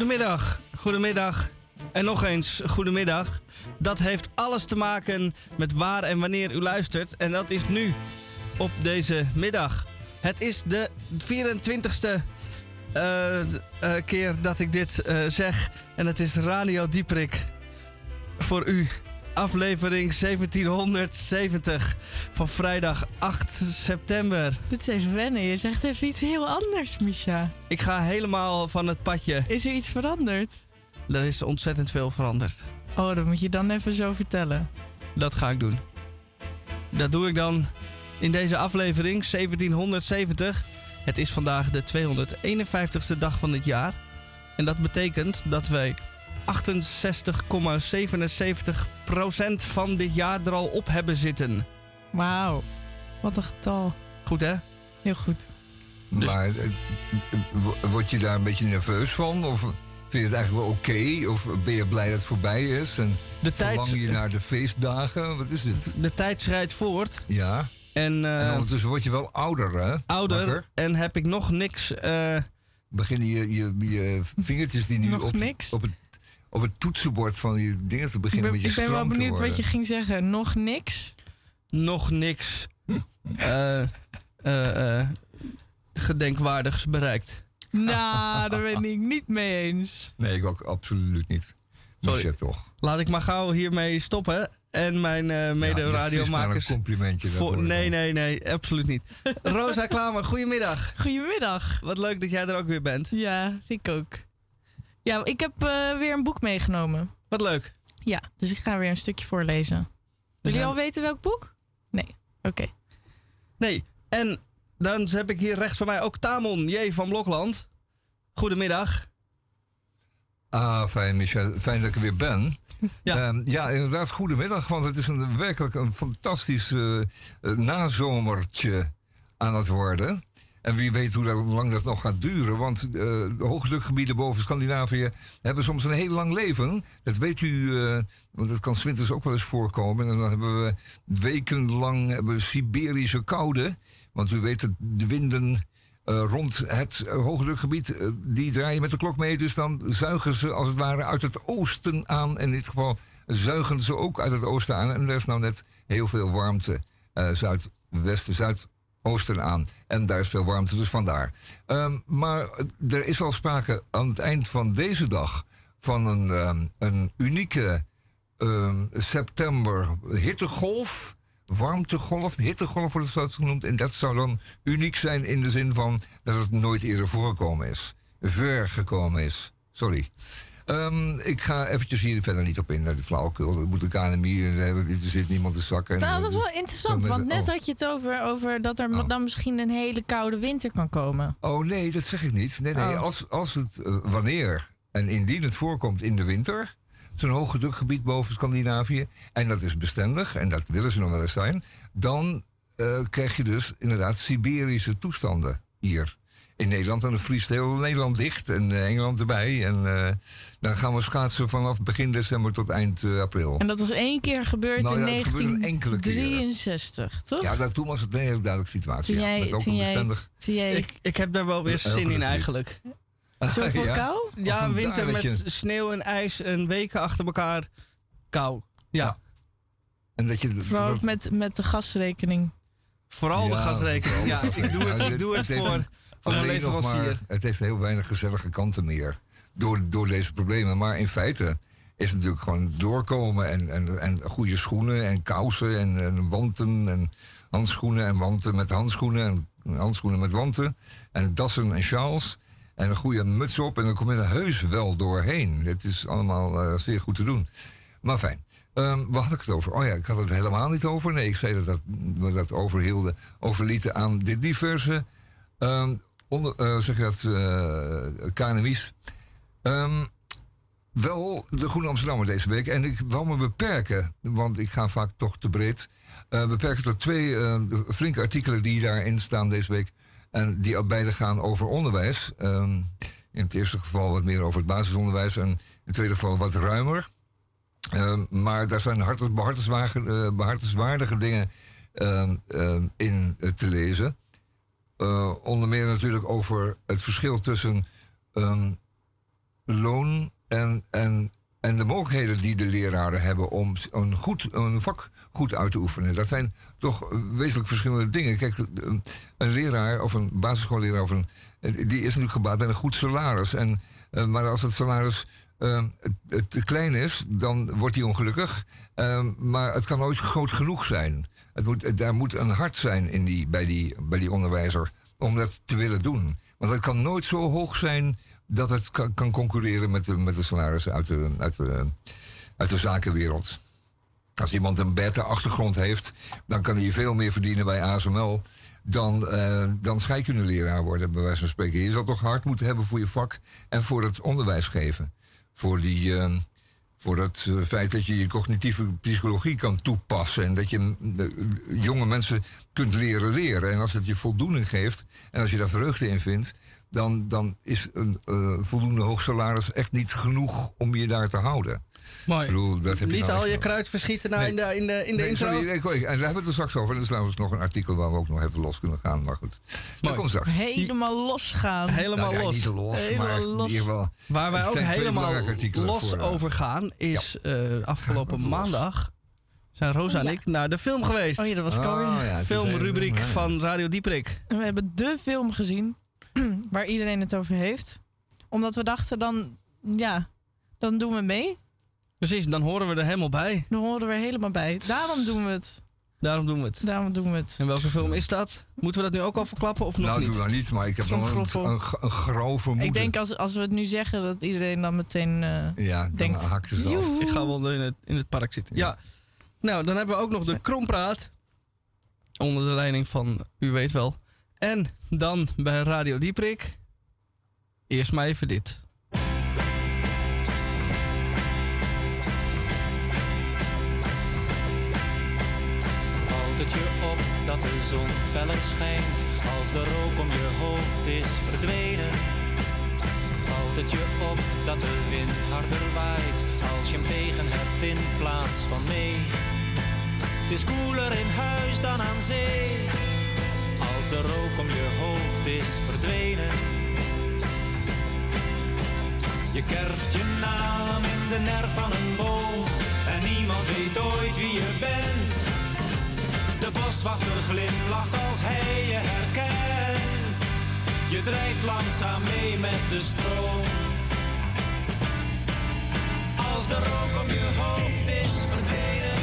Goedemiddag, goedemiddag en nog eens goedemiddag. Dat heeft alles te maken met waar en wanneer u luistert. En dat is nu, op deze middag. Het is de 24ste eh, eh, keer dat ik dit eh, zeg. En het is Radio Dieprik voor u. Aflevering 1770 van vrijdag 8 september. Dit is even wennen. Je zegt even iets heel anders, Misha. Ik ga helemaal van het padje. Is er iets veranderd? Er is ontzettend veel veranderd. Oh, dat moet je dan even zo vertellen. Dat ga ik doen. Dat doe ik dan in deze aflevering 1770. Het is vandaag de 251ste dag van het jaar. En dat betekent dat wij 68,77% van dit jaar er al op hebben zitten. Wauw, wat een getal. Goed hè? Heel goed. Maar eh, eh, wo- word je daar een beetje nerveus van? Of vind je het eigenlijk wel oké? Of ben je blij dat het voorbij is? En De tijd, verlang je naar de feestdagen? Wat is dit? de tijd schrijdt voort. Ja. En, eh, En ondertussen word je wel ouder, hè? ouder. En heb ik nog niks. eh, Beginnen je, je, je vingertjes die nu Nog op, op, het, op het toetsenbord van je dingen te beginnen ben, met je ik ben wel benieuwd wat je ging zeggen. Nog niks? nog niks. eh, eh, eh, gedenkwaardigs bereikt. Nou, daar ben ik niet mee eens. Nee, ik ook absoluut niet. Sorry. Sorry. toch. Laat ik maar gauw hiermee stoppen. En mijn eh Ja, je maar mede-radiomakers. een complimentje. dat voor- nee, nee, nee, absoluut niet. Rosa Klamer, goedemiddag. Goedemiddag. Wat leuk dat jij er ook weer bent. Ja, ik ook. Ja, ik heb eh, weer een boek meegenomen. Wat leuk. Ja, dus ik ga weer een stukje voorlezen. Wil je zijn- al weten welk boek? Nee. Oké. Nee, en dan heb ik hier rechts van mij ook Tamon J. van Blokland. Goedemiddag. Ah, fijn, Michel. Fijn dat ik er weer ben. Ja. Ehm, ja, inderdaad, goedemiddag. Want het is een, werkelijk een fantastisch eh, nazomertje aan het worden. En wie weet hoe lang dat nog gaat duren. Want eh, de hoogdrukgebieden boven Scandinavië hebben soms een heel lang leven. Dat weet u, eh, want dat kan winters ook wel eens voorkomen. En dan hebben we wekenlang hebben we Siberische koude. Want u weet, de winden eh, rond het uh, hoogdrukgebied, die draaien met de klok mee. Dus dan zuigen ze als het ware uit het oosten aan. En in dit geval zuigen ze ook uit het oosten aan. En er is nou net heel veel warmte. zuidwesten, zuidoosten aan. En daar is veel warmte, dus vandaar. Ehm, maar er is al sprake aan het eind van deze dag van een, ehm, een unieke ehm, september hittegolf. Warmtegolf, hittegolf wordt het zelfs genoemd. En dat zou dan uniek zijn in de zin van dat het nooit eerder voorgekomen is. Ver gekomen is. Sorry. Ehm, ik ga eventjes hier verder niet op in, naar de flauwekul. Dat moet de KNMI, en er zit niemand te zakken. En, Nou, dat is wel interessant, want net oh. had je het over, over dat er Oh. dan misschien een hele koude winter kan komen. Oh nee, dat zeg ik niet. Nee, nee. Oh. Als, als het, eh, wanneer en indien het voorkomt in de winter, zo'n hoogdrukgebied boven Scandinavië, en dat is bestendig, en dat willen ze nog wel eens zijn, dan eh, krijg je dus inderdaad Siberische toestanden hier. In Nederland, en dan vriest heel Nederland dicht en eh, Engeland erbij. En eh, dan gaan we schaatsen vanaf begin december tot eind eh, april. En dat was één keer gebeurd Nou in ja, het gebeurde een enkele keer. 1963, toch? Ja, dat, toen was het een hele duidelijke situatie. Toen ja. jij- Met ook toen een jij- bestendig... Jij Ik, ik heb daar wel weer zin in eigenlijk. zoveel Ja? kou? Ja, winter met je- sneeuw en ijs en weken achter elkaar kou. Ja, Ja. En dat je... Vooral dat- met, met de gasrekening. vooral de gasrekening. Ja, ik doe het, ik doe het Het voor, een- leverancier. maar- het heeft heel weinig gezellige kanten meer. Door, door deze problemen. Maar in feite is het natuurlijk gewoon doorkomen. En, en, en goede schoenen en kousen en, en wanten. En handschoenen en wanten met handschoenen. En handschoenen met wanten. En dassen en sjaals. En een goede muts op. En dan kom je er heus wel doorheen. Het is allemaal eh, zeer goed te doen. Maar fijn. Ehm waar had ik het over? Oh ja, ik had het helemaal niet over. Nee, ik zei dat, dat we dat overhielden, overlieten aan de diverse ehm, onder, eh, zeg je dat. Ehm, wel de Groene Amsterdammer deze week. En ik wou me beperken, want ik ga vaak toch te breed. eh, beperken tot twee flinke artikelen die daarin staan deze week. En die beide gaan over onderwijs. Ehm, in het eerste geval wat meer over het basisonderwijs. En in het tweede geval wat ruimer. Ehm, maar daar zijn behartenswaardige, eh, dingen in te lezen. Eh, onder meer natuurlijk over het verschil tussen ehm, loon en, en, en de mogelijkheden die de leraren hebben om een, goed, een vak goed uit te oefenen. Dat zijn toch wezenlijk verschillende dingen. Kijk, een leraar of een basisschoolleraar of die is natuurlijk gebaat bij een goed salaris. En, eh, maar als het salaris uh, te klein is, dan wordt hij ongelukkig. Uh, maar het kan nooit groot genoeg zijn. Daar moet een hart zijn in die, bij, die, bij die onderwijzer om dat te willen doen. Want het kan nooit zo hoog zijn dat het kan, concurreren met de, met de salarissen uit de, uit, de, zakenwereld. Als iemand een beta-achtergrond heeft, dan kan hij veel meer verdienen bij ASML dan, uh, dan scheikundeleraar worden, bij wijze van spreken. Je zal toch hard moeten hebben voor je vak en voor het onderwijs geven. Voor, die, uh, voor het uh, feit dat je je cognitieve psychologie kan toepassen. En dat je jonge mensen kunt leren leren. En als het je voldoening geeft en als je daar vreugde in vindt, dan, dan is een voldoende hoog salaris echt niet genoeg om je daar te houden. Mooi. Bedoel, dat heb Niet je al je kruid verschieten nou in de, in de, in de nee, intro? Sorry, nee, en daar hebben we het er straks over. Er is trouwens nog een artikel waar we ook nog even los kunnen gaan. Maar goed, dat komt straks. Helemaal los gaan. Helemaal nou, los. Niet los, helemaal maar los. in ieder geval... Waar wij ook helemaal los voor, uh, over gaan... is ja. uh, afgelopen maandag... zijn Rosa en ik naar de film geweest. Oh ja, dat was oh, ja, Filmrubriek van Radio Dieprik. We hebben de film gezien... waar iedereen het over heeft. Omdat we dachten dan... Ja, dan doen we mee. Precies, dan horen we er helemaal bij. Dan horen we er helemaal bij. Daarom doen we het. Daarom doen we het. Daarom doen we het. En welke film is dat? Moeten we dat nu ook al verklappen of nog nou, niet? Nou, doe dat niet, maar ik heb nog een, een, een grauw vermoeden. Ik denk als, als we het nu zeggen, dat iedereen dan meteen uh, ja, dan denkt... hakken ze af. Ik ga wel in het, in het park zitten. Ja. Nou, dan hebben we ook nog de Krompraat. Onder de leiding van, u weet wel. En dan bij Radio Dieprik. Eerst maar even dit. De zon feller schijnt als de rook om je hoofd is verdwenen? Valt het je op dat de wind harder waait als je hem tegen hebt in plaats van mee? Het is koeler in huis dan aan zee als de rook om je hoofd is verdwenen. Je kerft je naam in de nerf van een boom en niemand weet ooit wie je bent. De boswachter glimlacht als hij je herkent. Je drijft langzaam mee met de stroom. Als de rook om je hoofd is verdwenen.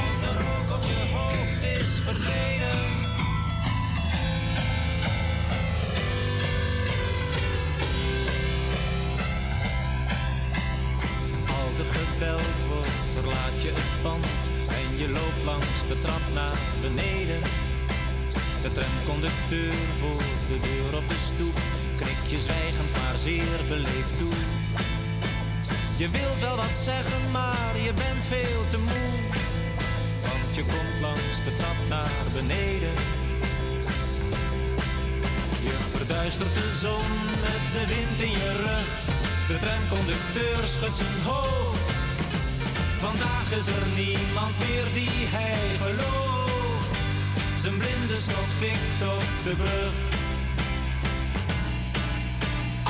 Als de rook om je hoofd is verdwenen. Als er gebeld wordt, verlaat je het pand je loopt langs de trap naar beneden. De tramconducteur voor de deur op de stoep knikt je zwijgend maar zeer beleefd toe. Je wilt wel wat zeggen, maar je bent veel te moe. Want je komt langs de trap naar beneden. Je verduistert de zon met de wind in je rug. De tramconducteur schudt zijn hoofd Vandaag is er niemand meer die hij gelooft. Zijn blinde stok tikt op de brug.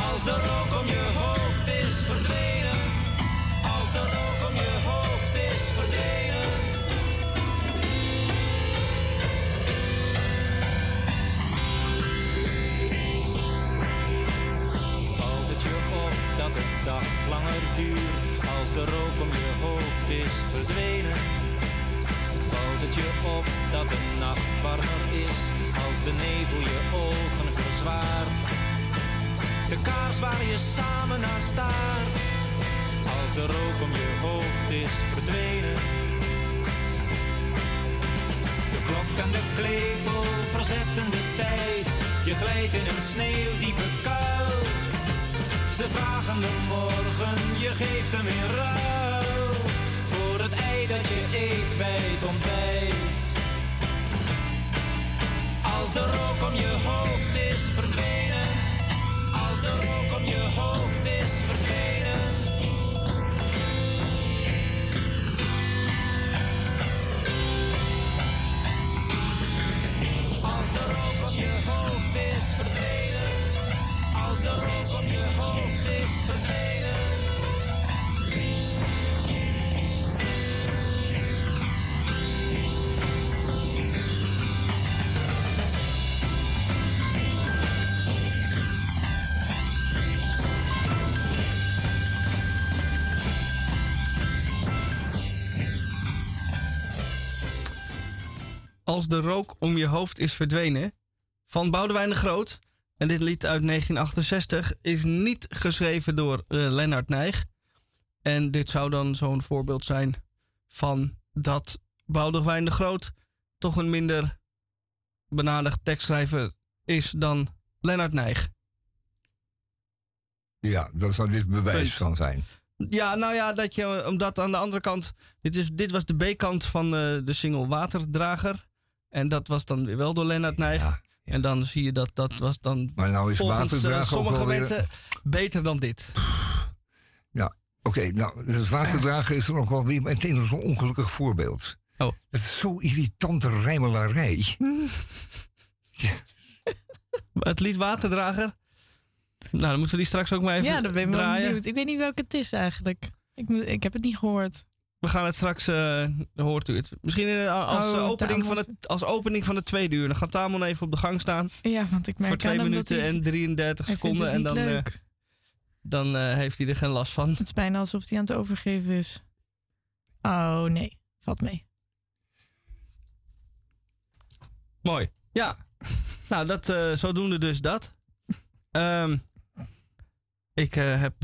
Als de rook om je hoofd is verdwenen. Als de rook om je hoofd is verdwenen. Valt het je op dat de dag langer duurt als de rook om je hoofd is verdwenen, valt het je op dat de nacht warmer is als de nevel je ogen verzwaart. De kaars waar je samen naar staart, als de rook om je hoofd is verdwenen. De klok en de klepel verzetten de tijd, je glijdt in een sneeuwdiepe kuil. Ze vragen de morgen, je geeft hem in ruil voor het ei dat je eet bij het ontbijt. Als de rook om je hoofd is verdwenen, als de rook om je hoofd is verdwenen. Als de rook om je hoofd is verdwenen. Als de rook om je hoofd is verdwenen. Van Boudewijn de Groot. En dit lied uit 1968 is niet geschreven door uh, Lennart Nijg. En dit zou dan zo'n voorbeeld zijn van dat Boudewijn de Groot toch een minder benadigd tekstschrijver is dan Lennart Nijg. Ja, dat zou dit bewijs van zijn. Ja, nou ja, dat je, omdat aan de andere kant. Dit, is, dit was de B-kant van uh, de single Waterdrager. En dat was dan weer wel door Lennart Nijg. Ja, ja. En dan zie je dat dat was dan. Maar nou is Waterdrager. Uh, sommige mensen weer... beter dan dit. Ja, oké. Okay, nou, dus Waterdrager is er nog wel weer meteen zo'n ongelukkig voorbeeld. Oh. Het is zo irritante rijmelarij. ja. Het lied Waterdrager. Nou, dan moeten we die straks ook maar even Ja, dat ben ik draaien. benieuwd. Ik weet niet welke het is eigenlijk. Ik, moet, ik heb het niet gehoord. We gaan het straks, uh, hoort u het. Misschien in, als, oh, opening van het, als opening van de tweede uur. Dan gaat Tamon even op de gang staan. Ja, want ik merk Voor twee minuten en 33 seconden. En dan, uh, dan uh, heeft hij er geen last van. Het is bijna alsof hij aan het overgeven is. Oh nee, valt mee. Mooi. Ja. nou, dat, zodoende dus dat. Um, ik heb.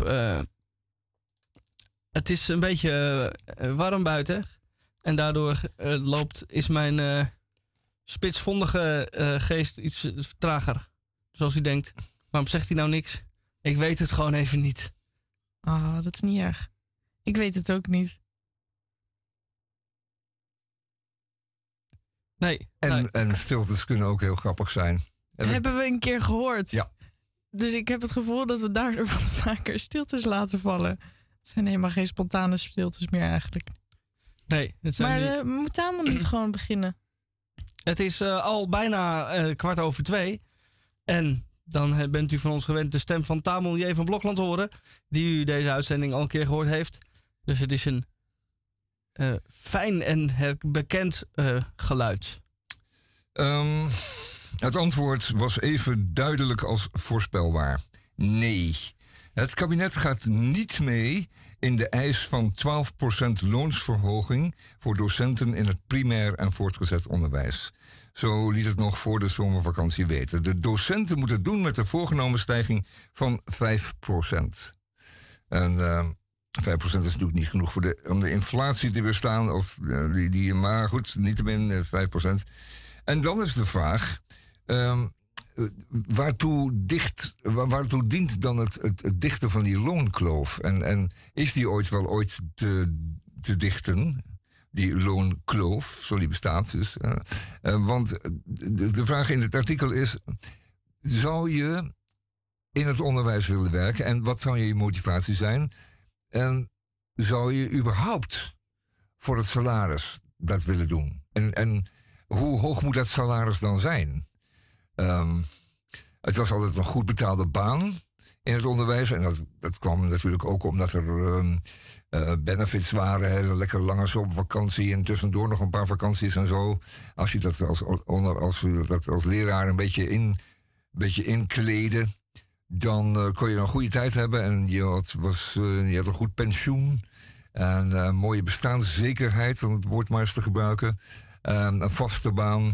Het is een beetje uh, warm buiten. En daardoor loopt, is mijn spitsvondige geest iets trager. Zoals u denkt. Waarom zegt hij nou niks? Ik weet het gewoon even niet. Ah, oh, dat is niet erg. Ik weet het ook niet. Nee. En, nee. en stiltes kunnen ook heel grappig zijn. Hebben we een keer gehoord. Ja. Dus ik heb het gevoel dat we daardoor wat vaker stiltes laten vallen. Het zijn helemaal geen spontane stiltes meer eigenlijk. Nee, het zijn maar uh, we moeten niet gewoon beginnen. Het is uh, al bijna uh, kwart over twee. En dan bent u van ons gewend de stem van Tamon J. van Blokland horen. Die u deze uitzending al een keer gehoord heeft. Dus het is een fijn en bekend geluid. Um, het antwoord was even duidelijk als voorspelbaar. Nee. Het kabinet gaat niet mee in de eis van 12% loonsverhoging voor docenten in het primair en voortgezet onderwijs. Zo liet het nog voor de zomervakantie weten. De docenten moeten het doen met de voorgenomen stijging van 5%. En uh, 5% is natuurlijk niet genoeg voor de, om de inflatie te weerstaan. Of, uh, die, die, maar goed, niettemin 5%. En dan is de vraag: Um, waartoe, dicht, dient dan het, het, dichten van die loonkloof? En, en is die ooit wel ooit te, te dichten? Die loonkloof, zo die bestaat dus. Uh, want de, de, vraag in het artikel is: zou je in het onderwijs willen werken? En wat zou je motivatie zijn? En zou je überhaupt voor het salaris dat willen doen? En, en hoe hoog moet dat salaris dan zijn? Um, het was altijd een goed betaalde baan in het onderwijs. En dat, kwam natuurlijk ook omdat er um, uh, benefits waren. Hè, lekker lange zomervakantie en tussendoor nog een paar vakanties en zo. Als je dat als, als, dat als leraar een beetje, in, beetje inkleden, dan uh, kon je een goede tijd hebben. En je had, was, uh, je had een goed pensioen. En mooie bestaanszekerheid, om het woord maar eens te gebruiken. Um, een vaste baan.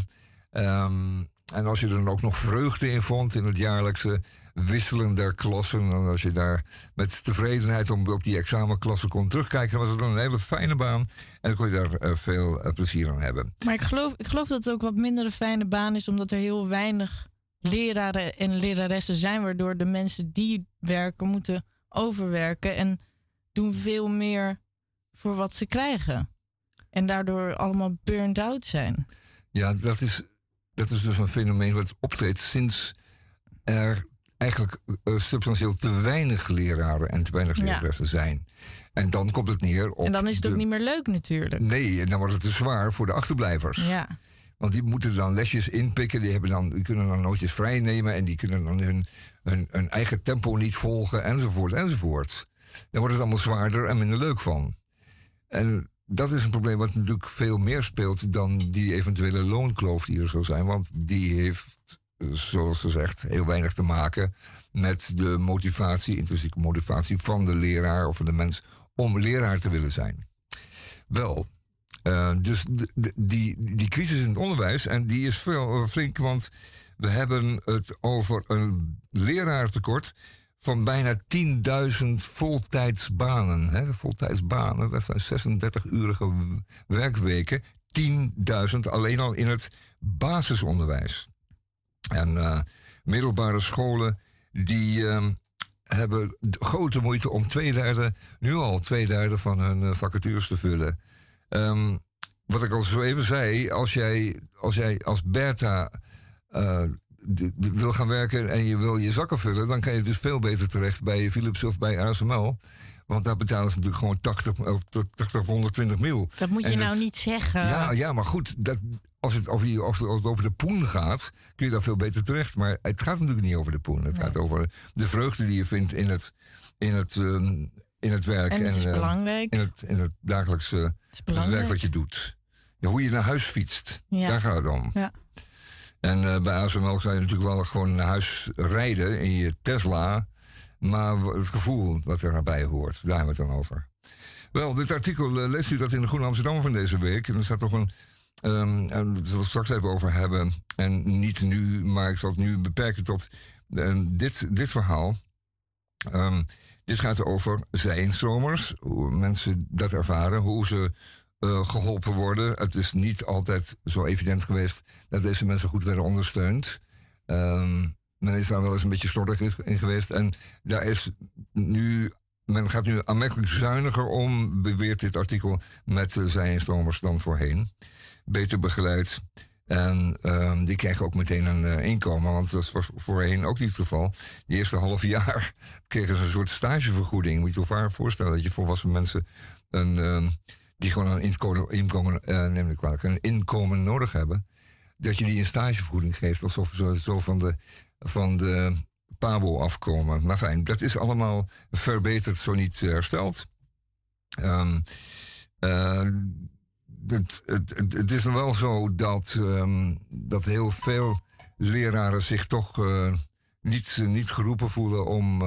Um, en als je er dan ook nog vreugde in vond in het jaarlijkse wisselen der klassen. En als je daar met tevredenheid om, op die examenklassen kon terugkijken, was het dan een hele fijne baan. En dan kon je daar uh, veel uh, plezier aan hebben. Maar ik geloof, ik geloof dat het ook wat minder een fijne baan is, omdat er heel weinig leraren en leraressen zijn, waardoor de mensen die werken moeten overwerken en doen veel meer voor wat ze krijgen. En daardoor allemaal burned out zijn. Ja, dat is dat is dus een fenomeen wat optreedt sinds er eigenlijk uh, substantieel te weinig leraren en te weinig leraressen ja. zijn. En dan komt het neer op. En dan is het de... ook niet meer leuk, natuurlijk. Nee, en dan wordt het te zwaar voor de achterblijvers. Ja. Want die moeten dan lesjes inpikken, die, hebben dan, die kunnen dan nootjes vrijnemen en die kunnen dan hun, hun, hun eigen tempo niet volgen, enzovoort, enzovoort. Dan wordt het allemaal zwaarder en minder leuk van. En dat is een probleem wat natuurlijk veel meer speelt dan die eventuele loonkloof die er zou zijn. Want die heeft, zoals gezegd, heel weinig te maken met de motivatie, intrinsieke motivatie van de leraar of van de mens om leraar te willen zijn. Wel, Uh, dus die, die crisis in het onderwijs, en die is veel, flink, want we hebben het over een leraartekort van bijna 10.000 voltijdsbanen. Hè? Voltijdsbanen, dat zijn 36-urige werkweken. 10.000 alleen al in het basisonderwijs. En uh, middelbare scholen die uh, hebben grote moeite om twee derde, nu al twee derde van hun uh, vacatures te vullen. Um, wat ik al zo even zei, als jij als, jij als Bertha uh, wil gaan werken en je wil je zakken vullen, dan kan je dus veel beter terecht bij Philips of bij ASML. Want daar betalen ze natuurlijk gewoon 80 of 80 of 120 mil. Dat moet je nou niet zeggen. Ja, ja maar goed, dat, als, het over, als het over de poen gaat, kun je daar veel beter terecht. Maar het gaat natuurlijk niet over de poen. Het gaat over de vreugde die je vindt in het, in het, uh, in het werk. En het is uh, belangrijk. In het, in het dagelijkse het werk wat je doet. Ja, hoe je naar huis fietst. Ja. Daar gaat het om. Ja. En uh, bij ASML zou je natuurlijk wel gewoon naar huis rijden in je Tesla. Maar het gevoel dat er hoort, daar hebben we het dan over. Wel, dit artikel uh, leest u dat in de Groene Amsterdam van deze week. En er staat nog een. Um, en daar zal straks even over hebben. En niet nu, maar ik zal het nu beperken tot uh, dit, dit verhaal. Um, dit gaat over zijinstromers, hoe mensen dat ervaren, hoe ze uh, geholpen worden. Het is niet altijd zo evident geweest dat deze mensen goed werden ondersteund. Um, men is daar wel eens een beetje slordig in geweest. En daar is nu, men gaat nu aanmerkelijk zuiniger om, beweert dit artikel, met uh, zijinstromers dan voorheen. Beter begeleid. En um, die krijgen ook meteen een uh, inkomen, want dat was voorheen ook niet het geval. Die eerste half jaar kregen ze een soort stagevergoeding. Moet je je voorstellen dat je volwassen mensen een, uh, die gewoon een inkomen, uh, neem ik een inkomen nodig hebben, dat je die een stagevergoeding geeft, alsof ze zo van de, van de Pabo afkomen. Maar fijn, dat is allemaal verbeterd, zo niet hersteld. Um, het, het, het, is wel zo dat, um, dat heel veel leraren zich toch uh, niet, niet geroepen voelen om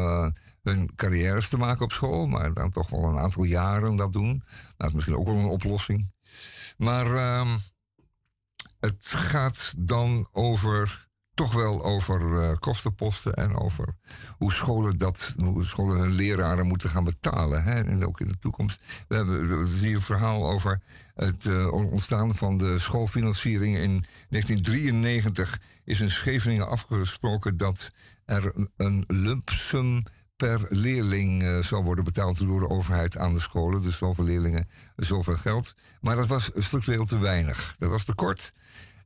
hun carrières te maken op school, maar dan toch wel een aantal jaren dat doen. Nou, dat is misschien ook wel een oplossing. Maar um, het gaat dan over toch wel over uh, kostenposten en over hoe scholen dat, hoe scholen hun leraren moeten gaan betalen. Hè? En ook in de toekomst. We hebben hier een verhaal over het uh, ontstaan van de schoolfinanciering. In 1993 is in Scheveningen afgesproken dat er een lump sum per leerling uh, zou worden betaald door de overheid aan de scholen. Dus zoveel leerlingen, zoveel geld. Maar dat was structureel te weinig. Dat was te kort.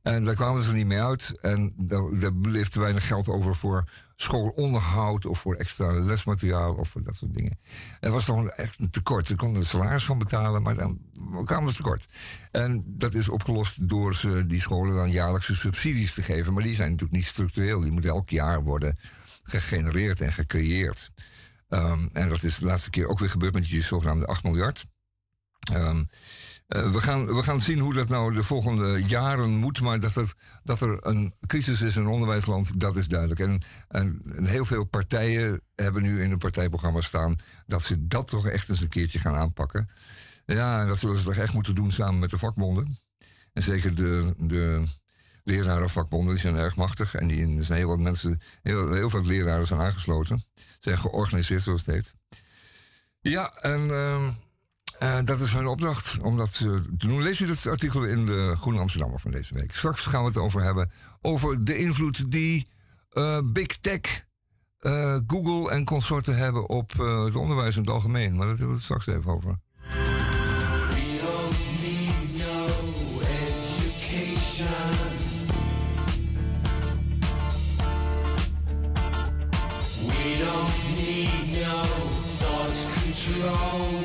En daar kwamen ze niet mee uit. En daar, bleef te weinig geld over voor schoolonderhoud of voor extra lesmateriaal of voor dat soort dingen. Het was toch echt een tekort. Ze konden er salaris van betalen, maar dan kwamen ze tekort. En dat is opgelost door ze die scholen dan jaarlijkse subsidies te geven. Maar die zijn natuurlijk niet structureel. Die moeten elk jaar worden gegenereerd en gecreëerd. Um, en dat is de laatste keer ook weer gebeurd met die zogenaamde 8 miljard. Um, uh, we, gaan, we gaan zien hoe dat nou de volgende jaren moet. Maar dat er, dat er een crisis is in onderwijsland, dat is duidelijk. En, en, heel veel partijen hebben nu in hun partijprogramma staan dat ze dat toch echt eens een keertje gaan aanpakken. Ja, en dat zullen ze toch echt moeten doen samen met de vakbonden. En zeker de, de lerarenvakbonden, die zijn erg machtig. En die, er zijn heel wat mensen, heel, veel leraren zijn aangesloten. Zijn georganiseerd, zoals het heet. Ja, en... Uh, uh, dat is mijn opdracht om dat te doen. Lees u het artikel in de Groene Amsterdammer van deze week. Straks gaan we het over hebben. Over de invloed die uh, Big Tech, Google en consorten hebben op het onderwijs in het algemeen. Maar daar hebben we het straks even over. wrong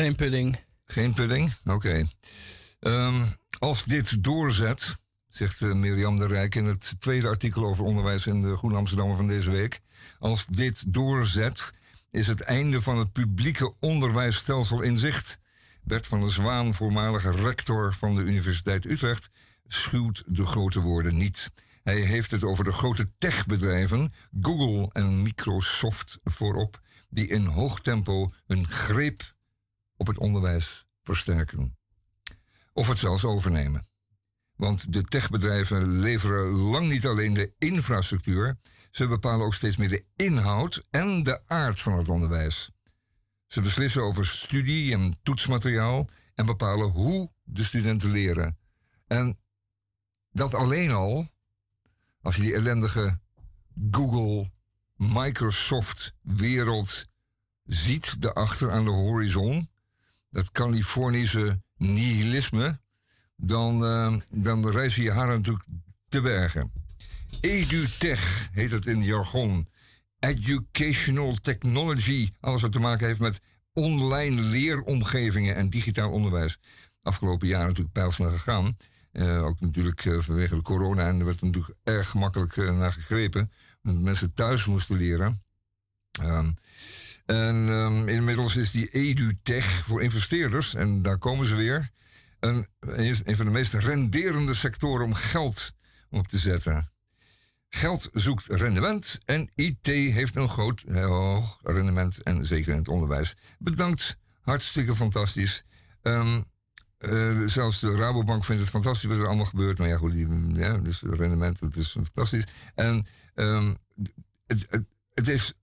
Geen pudding. Geen pudding? Oké. Ehm, als dit doorzet, zegt uh, Mirjam de Rijk in het tweede artikel over onderwijs in de Groene Amsterdammer van deze week. Als dit doorzet, is het einde van het publieke onderwijsstelsel in zicht. Bert van der Zwaan, voormalige rector van de Universiteit Utrecht, schuwt de grote woorden niet. Hij heeft het over de grote techbedrijven, Google en Microsoft voorop, die in hoog tempo hun greep op het onderwijs versterken. Of het zelfs overnemen. Want de techbedrijven leveren lang niet alleen de infrastructuur, ze bepalen ook steeds meer de inhoud en de aard van het onderwijs. Ze beslissen over studie en toetsmateriaal en bepalen hoe de studenten leren. En dat alleen al, als je die ellendige Google, Microsoft wereld ziet daarachter aan de horizon, dat Californische nihilisme, dan, uh, dan reizen je haar natuurlijk te bergen. EduTech heet het in jargon. Educational Technology. Alles wat te maken heeft met online leeromgevingen en digitaal onderwijs. Afgelopen jaar natuurlijk pijlsnel gegaan. Uh, ook natuurlijk uh, vanwege de corona. En er werd natuurlijk erg gemakkelijk uh, naar gegrepen. Omdat mensen thuis moesten leren. Um, en um, inmiddels is die EduTech voor investeerders, en daar komen ze weer, een, een van de meest renderende sectoren om geld op te zetten. Geld zoekt rendement en IT heeft een groot hoog rendement en zeker in het onderwijs. Bedankt, hartstikke fantastisch. Um, uh, zelfs de Rabobank vindt het fantastisch wat er allemaal gebeurt. Maar ja, goed, ja, dus rendement, het is fantastisch. En um, het, het, is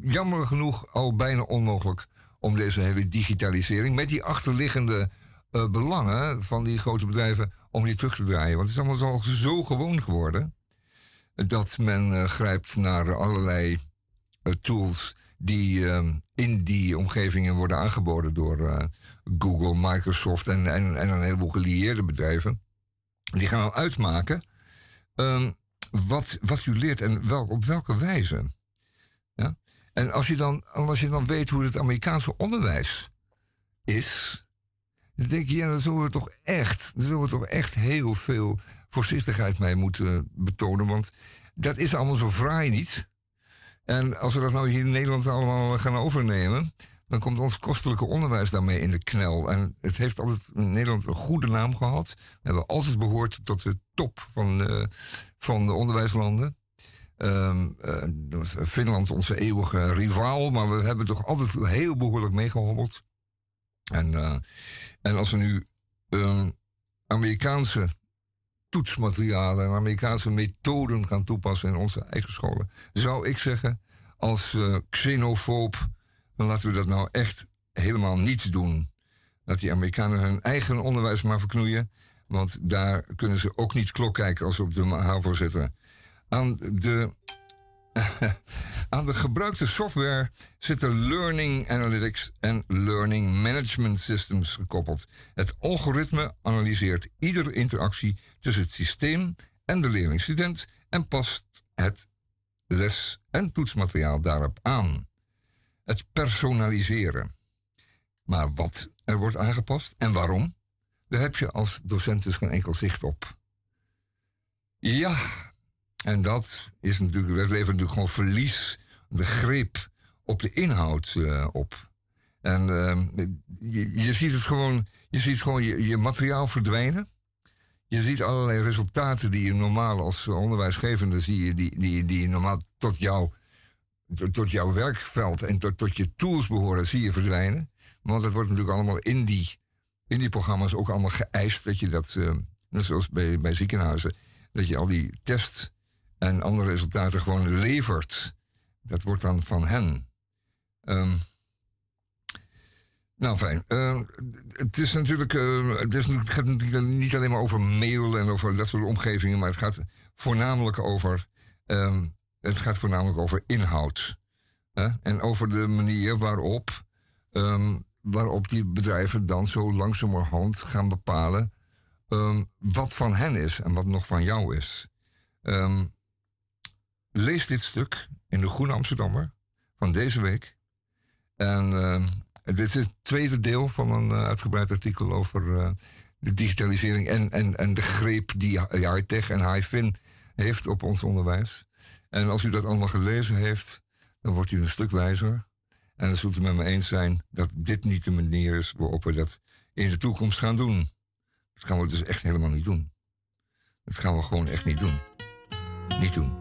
jammer genoeg al bijna onmogelijk om deze hele digitalisering met die achterliggende uh, belangen van die grote bedrijven om die terug te draaien. Want het is allemaal zo gewoon geworden dat men uh, grijpt naar allerlei tools die in die omgevingen worden aangeboden door Google, Microsoft en, en, en, een heleboel gelieerde bedrijven. Die gaan dan uitmaken um, wat, wat u leert en wel, op welke wijze. En als je, dan, als je dan weet hoe het Amerikaanse onderwijs is, dan denk je, ja, dan zullen we toch echt, dan zullen we toch echt heel veel voorzichtigheid mee moeten betonen. Want dat is allemaal zo fraai niet. En als we dat nou hier in Nederland allemaal gaan overnemen, dan komt ons kostelijke onderwijs daarmee in de knel. En het heeft altijd in Nederland een goede naam gehad. We hebben altijd behoord tot de top van, van de onderwijslanden. Uh, Finland onze eeuwige rivaal, maar we hebben toch altijd heel behoorlijk meegehobbeld. En, uh, en als we nu um, Amerikaanse toetsmaterialen en Amerikaanse methoden gaan toepassen in onze eigen scholen, zou ik zeggen, als uh, xenofoob, dan laten we dat nou echt helemaal niet doen. Dat die Amerikanen hun eigen onderwijs maar verknoeien, want daar kunnen ze ook niet klok kijken als ze op de HAVO zitten. Aan de, aan de gebruikte software zitten Learning Analytics en Learning Management Systems gekoppeld. Het algoritme analyseert iedere interactie tussen het systeem en de leerling-student en past het les- en toetsmateriaal daarop aan. Het personaliseren. Maar wat er wordt aangepast en waarom, daar heb je als docent dus geen enkel zicht op. Ja, en dat is natuurlijk, dat levert natuurlijk gewoon verlies, de greep op de inhoud uh, op. En uh, je, je, ziet het gewoon, je ziet gewoon je, je, materiaal verdwijnen. Je ziet allerlei resultaten die je normaal als onderwijsgevende zie je, die, die, die normaal tot, jou, tot, jouw werkveld en tot, tot je tools behoren, zie je verdwijnen. Want het wordt natuurlijk allemaal in die, in die programma's ook allemaal geëist dat je dat, uh, net zoals bij, bij ziekenhuizen, dat je al die tests en andere resultaten gewoon levert. Dat wordt dan van hen. Um, nou, fijn. Uh, het is natuurlijk. Uh, het, is, het gaat niet alleen maar over mail en over dat soort omgevingen, maar het gaat voornamelijk over. Um, het gaat voornamelijk over inhoud. En over de manier waarop. Um, waarop die bedrijven dan zo langzamerhand gaan bepalen. wat van hen is en wat nog van jou is. Lees dit stuk in de Groene Amsterdammer van deze week. En dit is het tweede deel van een uh, uitgebreid artikel over uh, de digitalisering en, en, en de greep die high-tech en high-fin heeft op ons onderwijs. En als u dat allemaal gelezen heeft, dan wordt u een stuk wijzer. En dan zult u met me eens zijn dat dit niet de manier is waarop we dat in de toekomst gaan doen. Dat gaan we dus echt helemaal niet doen. Dat gaan we gewoon echt niet doen. Niet doen.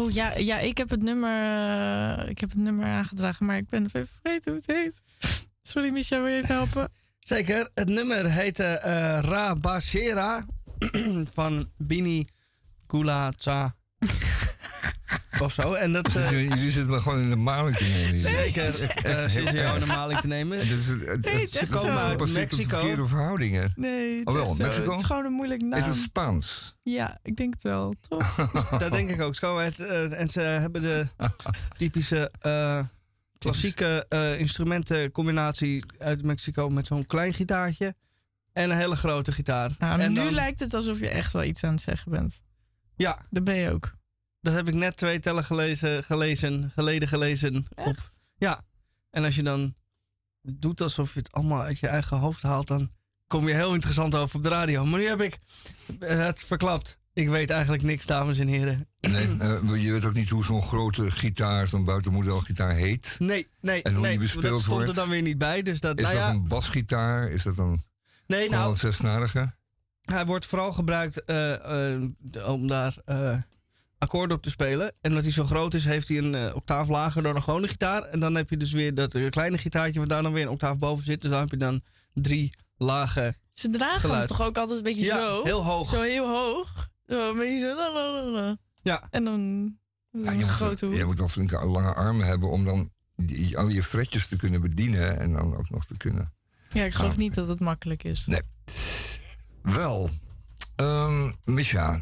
Oh ja, ja, ik heb het nummer, uh, ik heb het nummer aangedragen, maar ik ben even vergeten hoe het heet. Sorry, Michel, wil je even helpen? Zeker. Het nummer heette uh, Ra Bashera van Bini Kula Of zo. En dat, uh, je, je zit maar gewoon in de maling te nemen. Zeker. Uh, zit je in de maling te nemen. Dat is, het, nee, ze komen uit Mexico. verkeerde verhoudingen. Nee, het, oh, wel, is, Mexico? het is gewoon een moeilijk naam. Is het Spaans? Ja, ik denk het wel, toch? dat denk ik ook. Ze komen uit, uh, en ze hebben de typische uh, klassieke uh, instrumentencombinatie uit Mexico met zo'n klein gitaartje en een hele grote gitaar. Nou, en nu dan, lijkt het alsof je echt wel iets aan het zeggen bent. Ja. Dat ben je ook. Dat heb ik net twee tellen gelezen, gelezen geleden gelezen. Echt? Op, ja. En als je dan doet alsof je het allemaal uit je eigen hoofd haalt, dan kom je heel interessant over op de radio. Maar nu heb ik het verklapt. Ik weet eigenlijk niks, dames en heren. Nee, uh, je weet ook niet hoe zo'n grote gitaar, zo'n buitenmodelgitaar heet. Nee, nee, en hoe nee, die bespeeld dat stond wordt. er dan weer niet bij. Dus dat, Is nou dat ja, een basgitaar? Is dat een, nee, nou, een zesnarige? hij wordt vooral gebruikt uh, uh, om daar akkoorden op te spelen. En dat hij zo groot is, heeft hij een octaaf lager dan een gewone gitaar. En dan heb je dus weer dat kleine gitaartje, waar daar dan weer een octaaf boven zit. Dus dan heb je dan drie lage Ze dragen geluid. hem toch ook altijd een beetje ja, zo? heel hoog. Zo heel hoog. Zo, een beetje... Ja. En dan... Ja, je, moet, je moet wel flinke lange armen hebben om dan die, al je fretjes te kunnen bedienen en dan ook nog te kunnen. Ja, ik geloof niet dat het makkelijk is. Nee. Wel, um, Misha,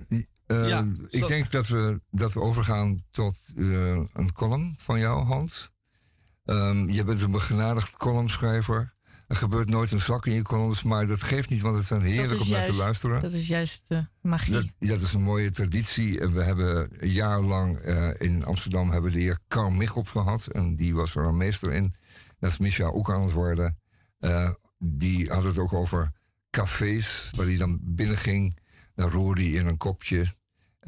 uh, ik denk dat we, dat we overgaan tot uh, een column van jou, Hans. Um, je bent een begenadigd columnschrijver. Er gebeurt nooit een zak in je columns, maar dat geeft niet, want het zijn heerlijk om naar te luisteren. Dat is juist de magie. Dat, dat is een mooie traditie. We hebben jarenlang uh, in Amsterdam hebben de heer Carl Michelt gehad. En die was er een meester in. Dat is Micha ook aan het worden. Die had het ook over cafés, waar hij dan binnenging. Dan roerde hij in een kopje.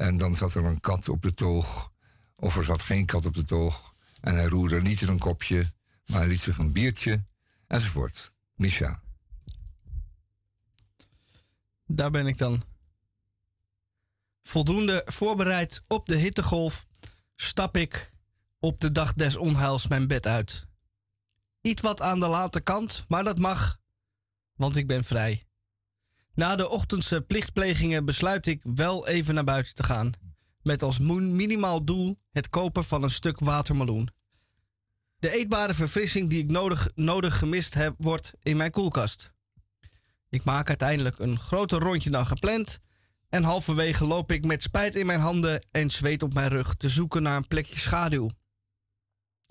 En dan zat er een kat op de toog. Of er zat geen kat op de toog. En hij roerde niet in een kopje, maar hij liet zich een biertje enzovoort. Misha. Daar ben ik dan. Voldoende voorbereid op de hittegolf stap ik op de dag des onheils mijn bed uit. Iets wat aan de late kant, maar dat mag, want ik ben vrij. Na de ochtendse plichtplegingen besluit ik wel even naar buiten te gaan, met als minimaal doel het kopen van een stuk watermeloen. De eetbare verfrissing die ik nodig, nodig gemist heb, wordt in mijn koelkast. Ik maak uiteindelijk een groter rondje dan gepland. En halverwege loop ik met spijt in mijn handen en zweet op mijn rug te zoeken naar een plekje schaduw.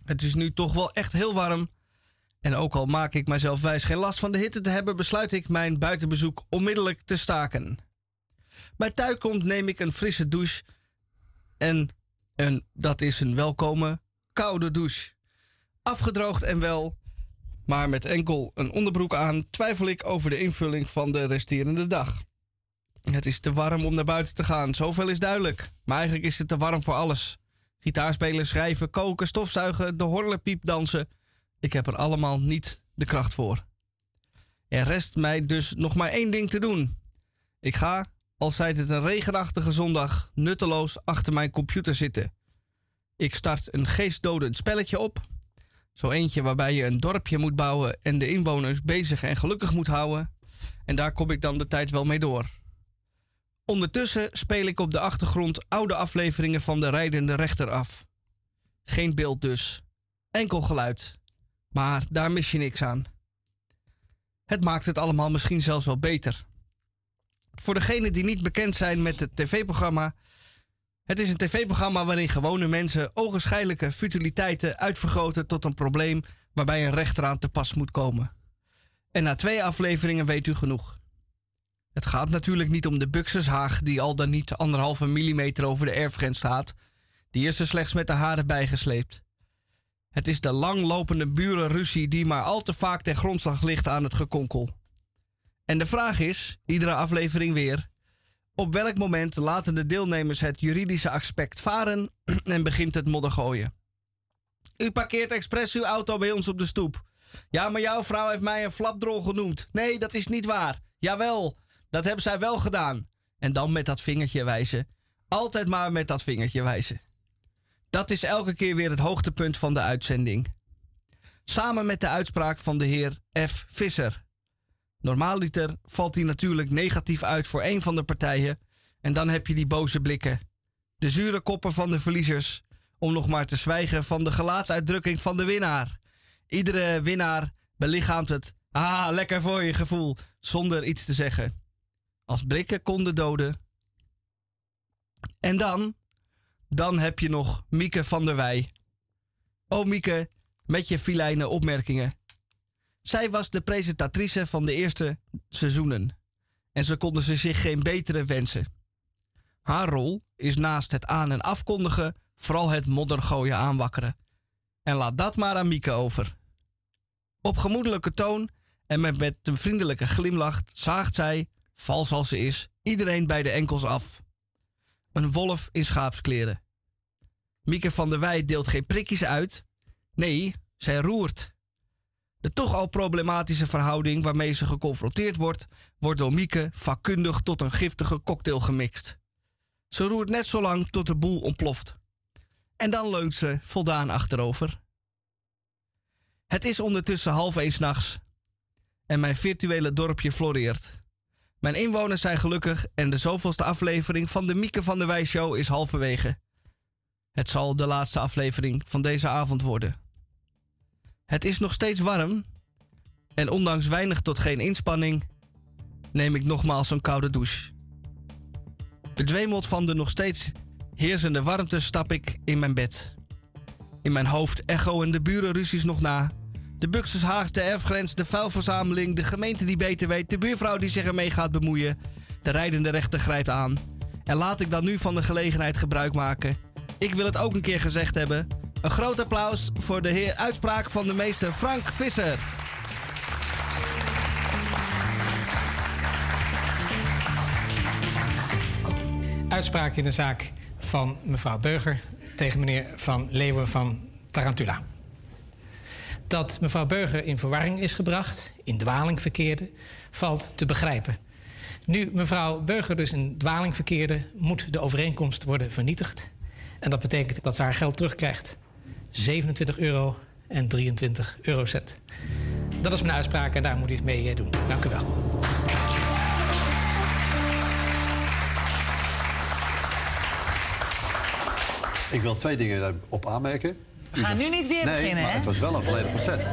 Het is nu toch wel echt heel warm. En ook al maak ik mijzelf wijs geen last van de hitte te hebben, besluit ik mijn buitenbezoek onmiddellijk te staken. Bij thuis komt neem ik een frisse douche. En, en dat is een welkome koude douche. Afgedroogd en wel, maar met enkel een onderbroek aan, twijfel ik over de invulling van de resterende dag. Het is te warm om naar buiten te gaan, zoveel is duidelijk. Maar eigenlijk is het te warm voor alles. Gitaarspelen, schrijven, koken, stofzuigen, de horlepiep dansen. Ik heb er allemaal niet de kracht voor. Er rest mij dus nog maar één ding te doen. Ik ga, al zijt het een regenachtige zondag, nutteloos achter mijn computer zitten. Ik start een geestdodend spelletje op zo eentje waarbij je een dorpje moet bouwen en de inwoners bezig en gelukkig moet houden. En daar kom ik dan de tijd wel mee door. Ondertussen speel ik op de achtergrond oude afleveringen van de rijdende rechter af. Geen beeld dus. Enkel geluid. Maar daar mis je niks aan. Het maakt het allemaal misschien zelfs wel beter. Voor degenen die niet bekend zijn met het tv-programma, het is een tv-programma waarin gewone mensen ogenschijnlijke futiliteiten uitvergroten tot een probleem waarbij een rechter aan te pas moet komen. En na twee afleveringen weet u genoeg. Het gaat natuurlijk niet om de buxushaag die al dan niet anderhalve millimeter over de erfgrens staat. Die is er slechts met de haren bijgesleept. Het is de langlopende burenruzie die maar al te vaak ten grondslag ligt aan het gekonkel. En de vraag is, iedere aflevering weer, op welk moment laten de deelnemers het juridische aspect varen en begint het modder gooien? U parkeert expres uw auto bij ons op de stoep. Ja, maar jouw vrouw heeft mij een flapdrol genoemd. Nee, dat is niet waar. Jawel, dat hebben zij wel gedaan. En dan met dat vingertje wijzen. Altijd maar met dat vingertje wijzen. Dat is elke keer weer het hoogtepunt van de uitzending. Samen met de uitspraak van de heer F. Visser. Normaaliter valt hij natuurlijk negatief uit voor een van de partijen. En dan heb je die boze blikken. De zure koppen van de verliezers. Om nog maar te zwijgen van de gelaatsuitdrukking van de winnaar. Iedere winnaar belichaamt het. Ah, lekker voor je gevoel. Zonder iets te zeggen. Als blikken konden doden. En dan? Dan heb je nog Mieke van der Wij. Oh Mieke, met je filijne opmerkingen. Zij was de presentatrice van de eerste seizoenen. En ze konden ze zich geen betere wensen. Haar rol is naast het aan- en afkondigen vooral het moddergooien aanwakkeren. En laat dat maar aan Mieke over. Op gemoedelijke toon en met, met een vriendelijke glimlach zaagt zij, vals als ze is, iedereen bij de enkels af. Een wolf in schaapskleren. Mieke van der Wij deelt geen prikjes uit. Nee, zij roert. De toch al problematische verhouding waarmee ze geconfronteerd wordt, wordt door Mieke vakkundig tot een giftige cocktail gemixt. Ze roert net zo lang tot de boel ontploft. En dan leunt ze voldaan achterover. Het is ondertussen half één nachts en mijn virtuele dorpje floreert. Mijn inwoners zijn gelukkig en de zoveelste aflevering van de Mieke van der Wij Show is halverwege. Het zal de laatste aflevering van deze avond worden. Het is nog steeds warm en ondanks weinig tot geen inspanning neem ik nogmaals een koude douche. Bedwemeld van de nog steeds heersende warmte stap ik in mijn bed. In mijn hoofd echoen de burenruzies nog na. De Buxus Haags, de erfgrens, de vuilverzameling, de gemeente die beter weet, de buurvrouw die zich ermee gaat bemoeien. De rijdende rechter grijpt aan. En laat ik dan nu van de gelegenheid gebruik maken. Ik wil het ook een keer gezegd hebben. Een groot applaus voor de heer uitspraak van de meester Frank Visser. Uitspraak in de zaak van mevrouw Beuger tegen meneer Van Leeuwen van Tarantula. Dat mevrouw Beuger in verwarring is gebracht, in dwaling verkeerde, valt te begrijpen. Nu mevrouw Beuger dus in dwaling verkeerde, moet de overeenkomst worden vernietigd. En dat betekent dat ze haar geld terugkrijgt. 27 euro en 23 eurocent. Dat is mijn uitspraak en daar moet u iets mee eh, doen. Dank u wel. Ik wil twee dingen daarop aanmerken. We gaan nu niet weer nee, beginnen, maar hè? het was wel een volledig concert.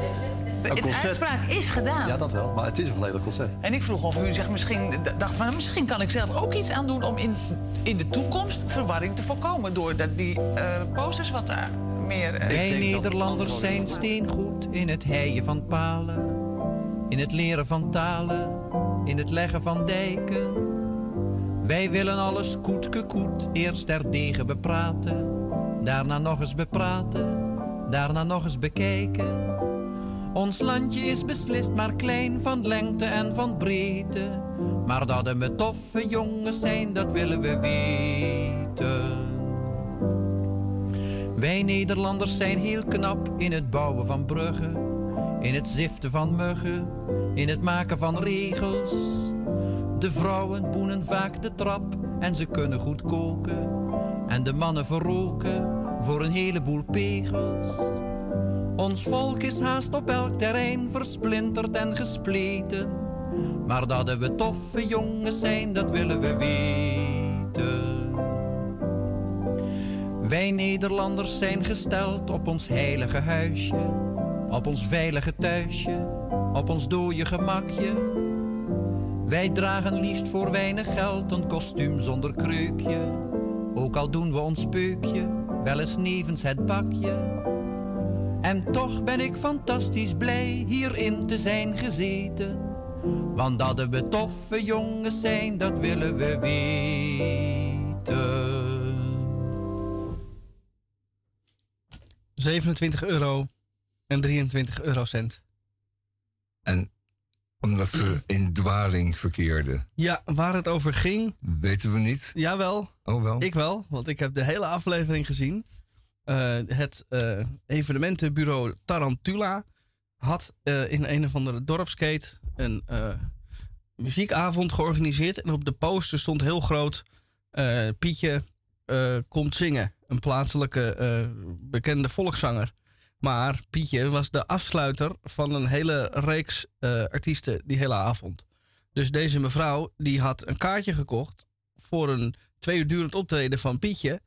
De, de uitspraak is gedaan. Ja, dat wel. Maar het is een volledig concert. En ik vroeg of u zich misschien dacht van... misschien kan ik zelf ook iets aan doen om in, in de toekomst verwarring te voorkomen... door dat, die eh, posters wat daar meer... eh, Wij Nederlanders zijn steengoed in het heien van palen, in het leren van talen, in het leggen van dijken. Wij willen alles koetke koet, eerst terdege bepraten, daarna nog eens bepraten, daarna nog eens bekijken. Ons landje is beslist maar klein van lengte en van breedte, maar dat we toffe jongens zijn, dat willen we weten. Wij Nederlanders zijn heel knap in het bouwen van bruggen, in het ziften van muggen, in het maken van regels. De vrouwen boenen vaak de trap en ze kunnen goed koken. En de mannen verroken voor een heleboel pegels. Ons volk is haast op elk terrein versplinterd en gespleten. Maar dat we toffe jongens zijn, dat willen we weten. Wij Nederlanders zijn gesteld op ons heilige huisje, op ons veilige thuisje, op ons dode gemakje. Wij dragen liefst voor weinig geld een kostuum zonder kreukje, ook al doen we ons peukje wel eens nevens het bakje. En toch ben ik fantastisch blij hierin te zijn gezeten, want dat we toffe jongens zijn, dat willen we weten. 27 euro en 23 eurocent. En omdat ze in dwaling verkeerden, Ja, waar het over ging, weten we niet. jawel, Oh wel. ik wel, want ik heb de hele aflevering gezien. Eh, het eh, evenementenbureau Tarantula had eh, in een of andere dorpskate een muziekavond georganiseerd. En op de poster stond heel groot Pietje komt zingen. Een plaatselijke bekende volkszanger. Maar Pietje was de afsluiter van een hele reeks eh, artiesten die hele avond. Dus deze mevrouw die had een kaartje gekocht voor een twee uur durend optreden van Pietje.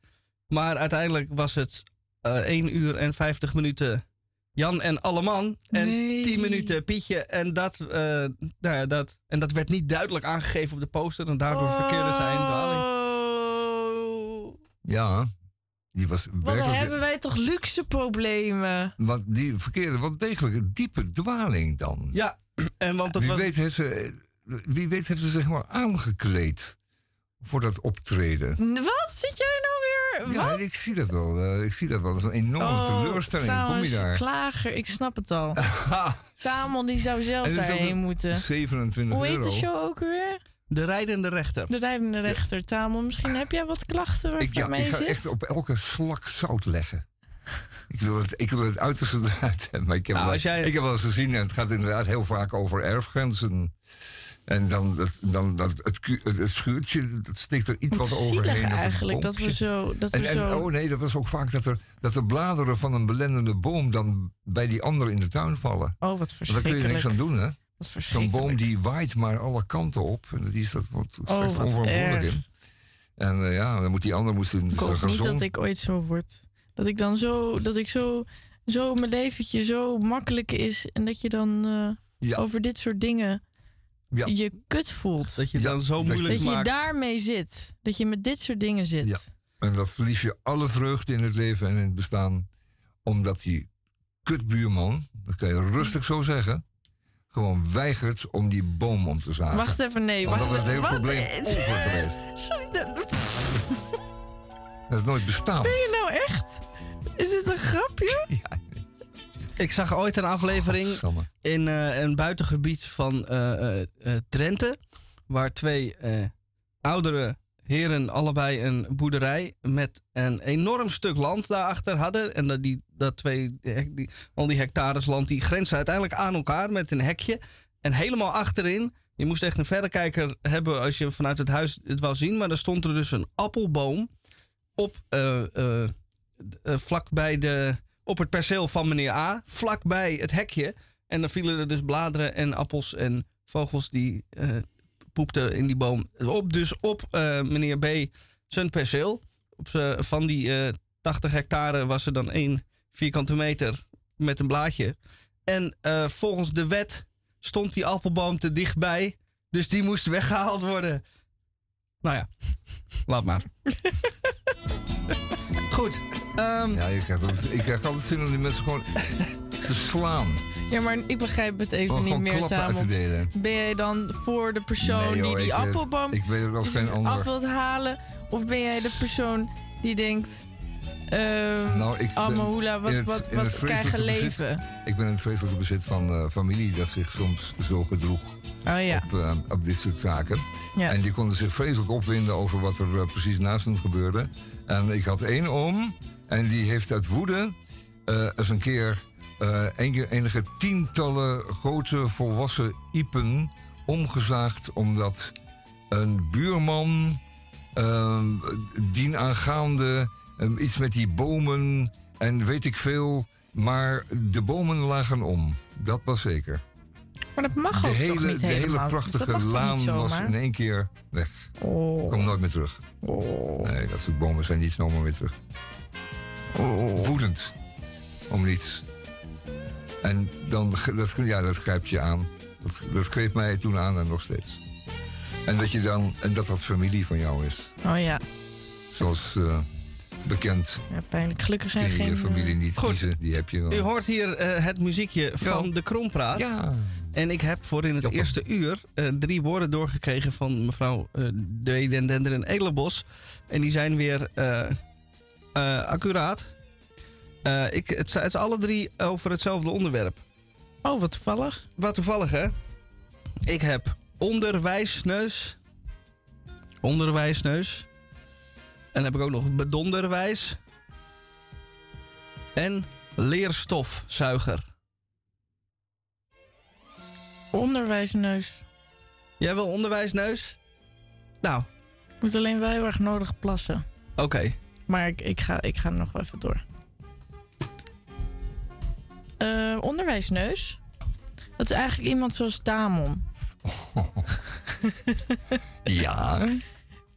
Maar uiteindelijk was het eh 1 uur en 50 minuten Jan en Alleman. En Nee. 10 minuten Pietje. En dat, eh, nou ja, dat, en dat werd niet duidelijk aangegeven op de poster. En daardoor verkeerde zij in dwaling. Oh. Ja, die was Wat hebben wij toch luxe problemen? Want die verkeerde wel degelijk een diepe dwaling dan. Ja, en want dat wie, was... weet heeft ze, wie weet heeft ze zich maar aangekleed voor dat optreden. Wat? Zit jij nou weer? Ja, Wat? ik zie dat wel. eh, ik zie dat wel. Dat is een enorme teleurstelling. Kom je Oh, trouwens, daar? Klager, ik snap het al. Samon die zou zelf daarheen een moeten. 27 Hoe heet euro. de show ook weer? De rijdende rechter. De rijdende rechter. Tamon, misschien heb jij wat klachten waar Ik, ik ja, mee ik ga zit? echt op elke slak zout leggen. Ik wil het, ik wil het uiterste eruit hebben. Maar ik heb, Nou, wel, jij- ik heb wel eens gezien, en het gaat inderdaad heel vaak over erfgrenzen. En dan, dat, dan dat, het, het, het schuurtje, dat steekt er iets Wat overheen. of een eigenlijk, dat we zo... Dat En, we en, zo oh nee, dat was ook vaak dat, er, dat de bladeren van een belendende boom dan bij die andere in de tuin vallen. oh, wat Want daar kun verschrikkelijk. je niks aan doen, hè? Wat Zo'n verschrikkelijk. boom die waait maar alle kanten op. En die is dat wat Oh, wat onverantwoordelijk in. En eh, ja, dan moet die ander moet in Ik zijn hoop niet dat ik ooit zo word. Dat ik dan zo, dat ik zo, zo mijn leventje zo makkelijk is. En dat je dan eh, Ja. over dit soort dingen Ja. je kut voelt. Dat je Ja, dan zo dat moeilijk Dat je daarmee zit. Dat je met dit soort dingen zit. Ja. En dan verlies je alle vreugde in het leven en in het bestaan. Omdat die kutbuurman, dat kan je rustig zo zeggen, gewoon weigert om die boom om te zagen. Wacht even, nee. Want Wacht, dat was het hele probleem over geweest. Sorry, dat- Dat is nooit bestaan. ben je nou echt? Is dit een grapje? Ik zag ooit een aflevering in eh, een buitengebied van eh, eh, eh, Drenthe. Waar twee eh, oudere heren allebei een boerderij met een enorm stuk land daarachter hadden. En dat, die, dat twee, die, al die hectares land die grenzen uiteindelijk aan elkaar met een hekje. En helemaal achterin, je moest echt een verrekijker hebben als je vanuit het huis het wou zien. Maar daar stond er dus een appelboom op, eh, eh, eh, vlakbij de, op het perceel van meneer A, vlakbij het hekje. En dan vielen er dus bladeren en appels en vogels die eh, poepten in die boom op. Dus op eh, meneer B zijn perceel. Op z'n- van die eh 80 hectare was er dan één vierkante meter met een blaadje. En eh, volgens de wet stond die appelboom te dichtbij. Dus die moest weggehaald worden. Nou ja, laat maar. Goed. ehm, Ja, je krijgt altijd, ik krijg altijd zin om die mensen gewoon te slaan. Ja, maar ik begrijp het even niet meer, Tamon. Ben jij dan voor de persoon Nee, joh, die die appelboom Ik weet het als geen ander. af wilt halen? Of ben jij de persoon die denkt... ehm Nou, ik Amahula, wat, het- wat, krijgen bezit- leven? Ik ben in het vreselijke bezit van eh, familie dat zich soms zo gedroeg Oh ja. op, eh, op dit soort zaken. Ja. En die konden zich vreselijk opwinden over wat er eh, precies naast hen gebeurde. En ik had één oom en die heeft uit woede eens een keer enige, enige tientallen grote volwassen iepen omgezaagd omdat een buurman eh, dienaangaande eh, iets met die bomen en weet ik veel. Maar de bomen lagen om. Dat was zeker. Maar dat mag De ook toch hele, niet de hele helemaal? Prachtige toch laan was in één keer weg. Oh. Komt nooit meer terug. Oh. Nee, dat soort bomen zijn niet zomaar weer terug. Oh. Woedend. Om niets. En dan, dat, ja, dat grijpt je aan. Dat, dat greep mij toen aan en nog steeds. En dat je dan, en dat dat familie van jou is. Oh ja. Zoals eh, bekend ja, pijnlijk. Gelukkig zijn kun je geen... je familie eh, niet Goed. kiezen. Die heb je wel. U hoort hier eh, het muziekje van de Krompraat. Ja. En ik heb voor in het eerste uur eh, drie woorden doorgekregen van mevrouw eh De Den Dender en Edelenbos. En die zijn weer eh, eh, accuraat. Eh, ik, het, zijn- het is alle drie over hetzelfde onderwerp. Oh, wat toevallig. Wat toevallig, hè? Ik heb onderwijsneus. Onderwijsneus. En dan heb ik ook nog bedonderwijs. En leerstofzuiger. Onderwijsneus. Jij wil onderwijsneus? Nou, Ik moet alleen wel heel erg nodig plassen. oké. Maar ik, ik, ga, ik ga nog wel even door. Eh, onderwijsneus. Dat is eigenlijk iemand zoals Tamon. Ja.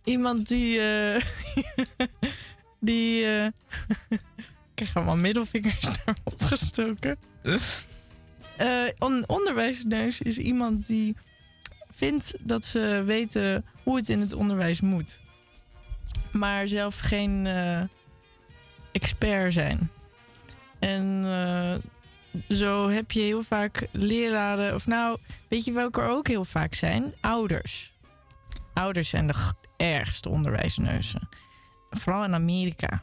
Iemand die. eh, die. eh, ik krijg allemaal middelvingers naar opgestoken. On- onderwijsneus is iemand die vindt dat ze weten hoe het in het onderwijs moet. Maar zelf geen expert zijn. En eh, zo heb je heel vaak leraren. Of nou, weet je welke er ook heel vaak zijn? Ouders. Ouders zijn de ergste onderwijsneuzen. Vooral in Amerika.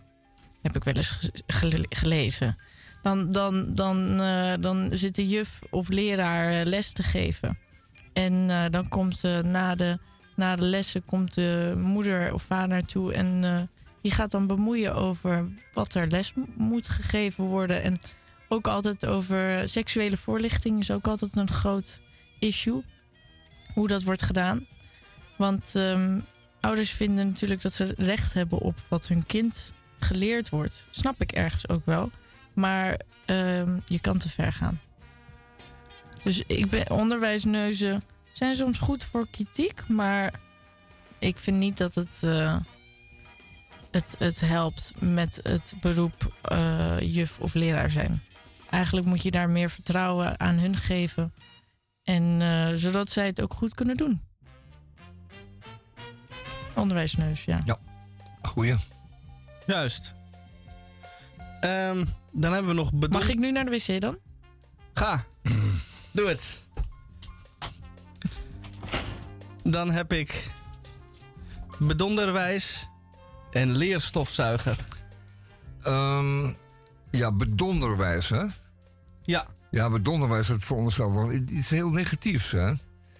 Heb ik wel eens ge- gele- gelezen. Dan, dan, dan, eh, dan zit de juf of leraar eh, les te geven. En eh, dan komt na, de, na de lessen komt de moeder of vader naartoe. En die gaat dan bemoeien over wat er les mo- moet gegeven worden. En ook altijd over seksuele voorlichting is ook altijd een groot issue. Hoe dat wordt gedaan. Want ehm, ouders vinden natuurlijk dat ze recht hebben op wat hun kind geleerd wordt. Snap ik ergens ook wel. Maar ehm, je kan te ver gaan. Dus ik ben, onderwijsneuzen zijn soms goed voor kritiek, maar ik vind niet dat het. eh, het, het helpt met het beroep eh, juf of leraar zijn. Eigenlijk moet je daar meer vertrouwen aan hun geven. En eh, zodat zij het ook goed kunnen doen. Onderwijsneus, ja. Goeie. Juist. Ehm, dan hebben we nog bedoel... Mag ik nu naar de wc dan? Ga. Doe het. Dan heb ik bedonderwijs en leerstofzuiger. Ehm, ja, bedonderwijs, hè? Ja. Ja, bedonderwijs, dat veronderstelt wel iets heel negatiefs, hè?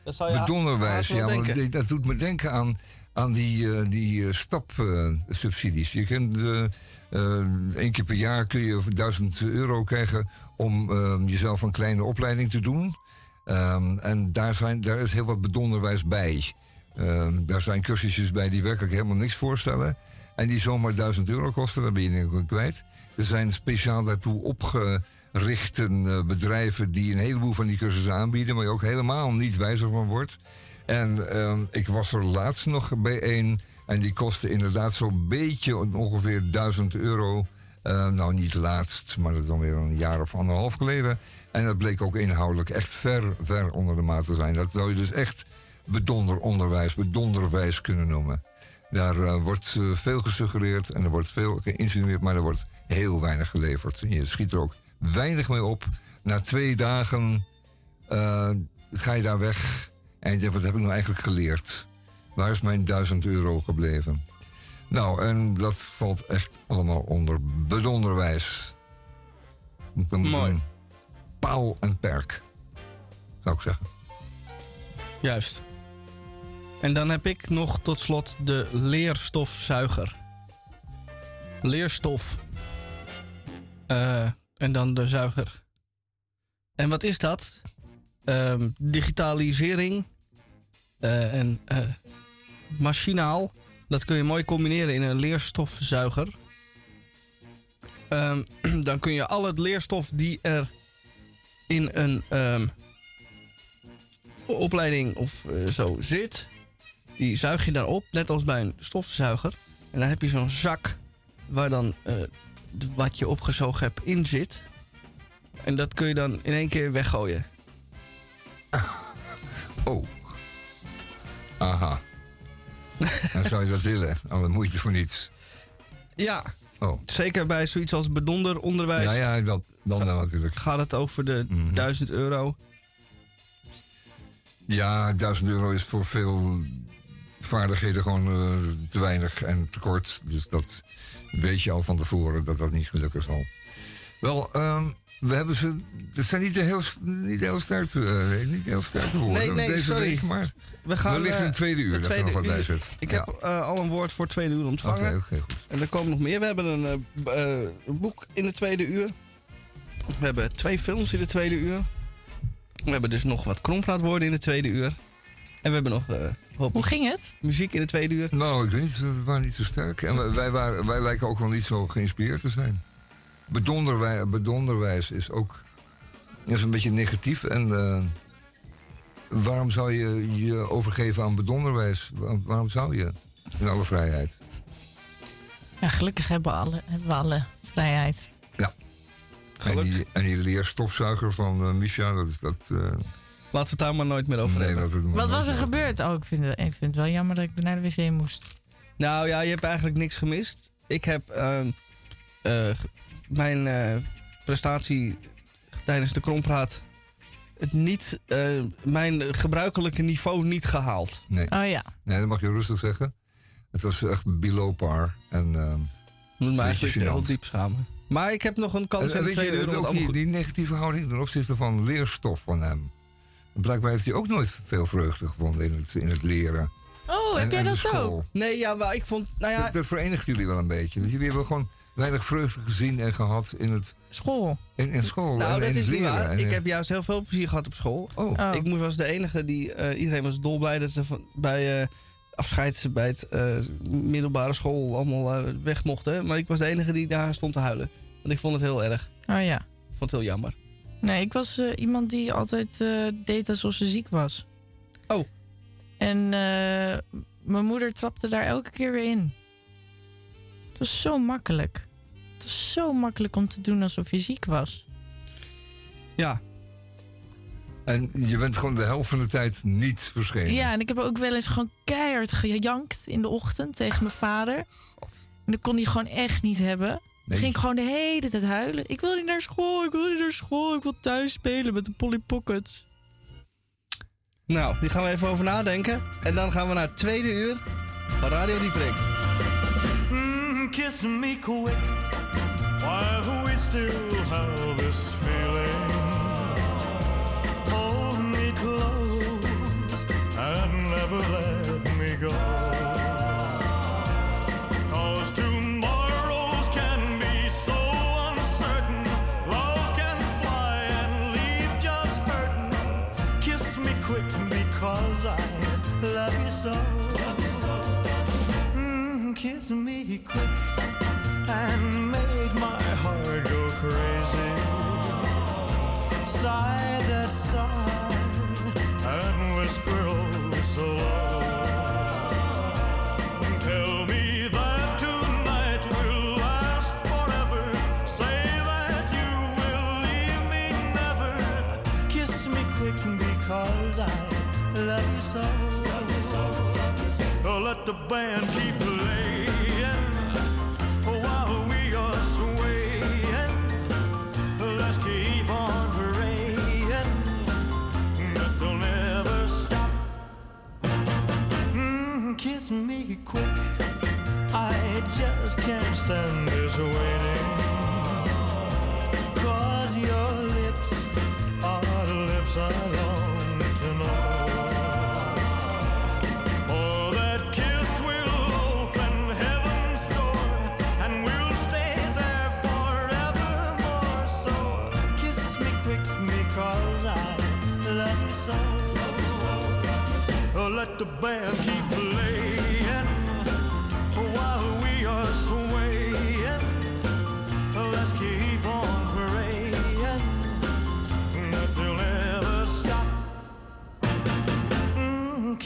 Dat zou je Bedonderwijs, ja, want dat doet me denken aan, aan die, eh, die eh, stapsubsidies. je kunt eh, één keer per jaar kun je 1000 euro krijgen om jezelf een kleine opleiding te doen. Ehm, en daar, zijn, daar is heel wat bedonderwijs bij. Ehm, daar zijn cursusjes bij die werkelijk helemaal niks voorstellen. En die zomaar 1000 euro kosten, dan ben je kwijt. Er zijn speciaal daartoe opgerichte eh, bedrijven die een heleboel van die cursussen aanbieden, maar je ook helemaal niet wijzer van wordt. En ehm, ik was er laatst nog bij één. En die kostte inderdaad zo'n beetje ongeveer 1000 euro. Eh, nou, niet laatst, maar dat dan weer een jaar of anderhalf geleden. En dat bleek ook inhoudelijk echt ver, ver onder de maat te zijn. Dat zou je dus echt bedonderonderwijs, bedonderwijs kunnen noemen. Daar eh, wordt veel gesuggereerd en er wordt veel geïnsinueerd, maar er wordt heel weinig geleverd. Je schiet er ook weinig mee op. Na twee dagen eh, ga je daar weg en je denkt, wat heb ik nou eigenlijk geleerd? Waar is mijn 1000 euro gebleven? Nou, en dat valt echt allemaal onder bedonderwijs. Mooi. paal en perk, zou ik zeggen. Juist. En dan heb ik nog tot slot de leerstofzuiger. Leerstof. Eh, en dan de zuiger. En wat is dat? Ehm, digitalisering eh, en eh, machinaal. Dat kun je mooi combineren in een leerstofzuiger. Ehm, dan kun je al het leerstof die er in een ehm, opleiding of zo zit, die zuig je dan op, net als bij een stofzuiger. En dan heb je zo'n zak waar dan wat je opgezogen hebt in zit. En dat kun je dan in één keer weggooien. Oh. Aha. Dan zou je dat willen. Alle moeite voor niets. Ja, Oh. zeker bij zoiets als bedonder onderwijs Ja, ja, dat, dan wel natuurlijk. gaat het over de 1000 euro. Ja, 1000 euro is voor veel vaardigheden gewoon eh, te weinig en te kort. Dus dat weet je al van tevoren dat dat niet gelukken zal. Wel, ehm, we hebben ze. Het zijn niet heel, niet heel sterk, eh, niet heel sterke woorden Nee, nee, deze sorry. week, maar We gaan wellicht eh, een tweede uur het dat er nog tweede wat bij zit. Ik Ja. heb eh, al een woord voor het tweede uur ontvangen. Oké, oké, goed. En er komen nog meer. We hebben eh, eh, een boek in de tweede uur. We hebben twee films in de tweede uur. We hebben dus nog wat krompraatwoorden in de tweede uur. En we hebben nog Hoe ging het? muziek in de tweede uur. Nou, ik weet niet, we waren niet zo sterk. En wij- wij, waren, wij lijken ook wel niet zo geïnspireerd te zijn. Bedonderwij, bedonderwijs is ook is een beetje negatief. En eh, waarom zou je je overgeven aan bedonderwijs? Waar- Waarom zou je? In alle vrijheid. Ja, gelukkig hebben we alle, hebben we alle vrijheid. En die, en die leerstofzuiger van Misha, dat is dat... eh, Laten we het daar maar nooit meer over nee, hebben. dat het Wat was er gebeurd? Oh, ik vind, het, ik vind het wel jammer dat ik naar de wc moest. Nou ja, je hebt eigenlijk niks gemist. Ik heb ehm, eh, mijn eh, prestatie tijdens de krompraat... Het niet, eh, mijn gebruikelijke niveau niet gehaald. Nee. Oh ja. nee, dat mag je rustig zeggen. Het was echt below par. En, eh, Moet me eigenlijk gênant. heel diep schamen. Maar ik heb nog een kans En, in en tweede je, ook allemaal die, die negatieve houding ten opzichte van leerstof van hem. Blijkbaar heeft hij ook nooit veel vreugde gevonden in het, in het leren. Oh, En- heb jij dat ook? Nee, ja, maar ik vond... Nou ja, Dat, dat verenigt jullie wel een beetje. Want jullie hebben gewoon weinig vreugde gezien en gehad in, het, School. in, in school. nou, en, dat in is niet waar. Ik heb juist heel veel plezier gehad op school. Oh, Oh. Ik moest- was de enige die... eh, iedereen was dolblij dat ze van, bij eh, afscheid bij het eh, middelbare school allemaal weg mochten. Maar ik was de enige die daar stond te huilen. Want ik vond het heel erg. Oh ja. Ik vond het heel jammer. Nee, ik was eh, iemand die altijd eh, deed alsof ze ziek was. Oh. En eh, mijn moeder trapte daar elke keer weer in. was zo makkelijk. Het was zo makkelijk om te doen alsof je ziek was. Ja. En je bent gewoon de helft van de tijd niet verschenen. Ja, en ik heb ook wel eens gewoon keihard gejankt in de ochtend tegen mijn vader. En dat kon hij gewoon echt niet hebben. Nee. ging ik gewoon de hele tijd huilen. Ik wil niet naar school, ik wil niet naar school. Ik wil thuis spelen met de Polly Pockets. Nou, die gaan we even over nadenken. En dan gaan we naar het tweede uur van Radio Dieprik. Mm, kiss me quick while we still have this feeling. Hold me close and never let me go. Kiss me quick and make my heart go crazy. Sigh that sigh and whisper oh so low. Tell me that tonight will last forever. Say that you will leave me never. Kiss me quick because I love you so. Oh, let the band Mm, kiss me quick. I just can't stand this waiting. Cause your lips are the lips I long to know. For that kiss will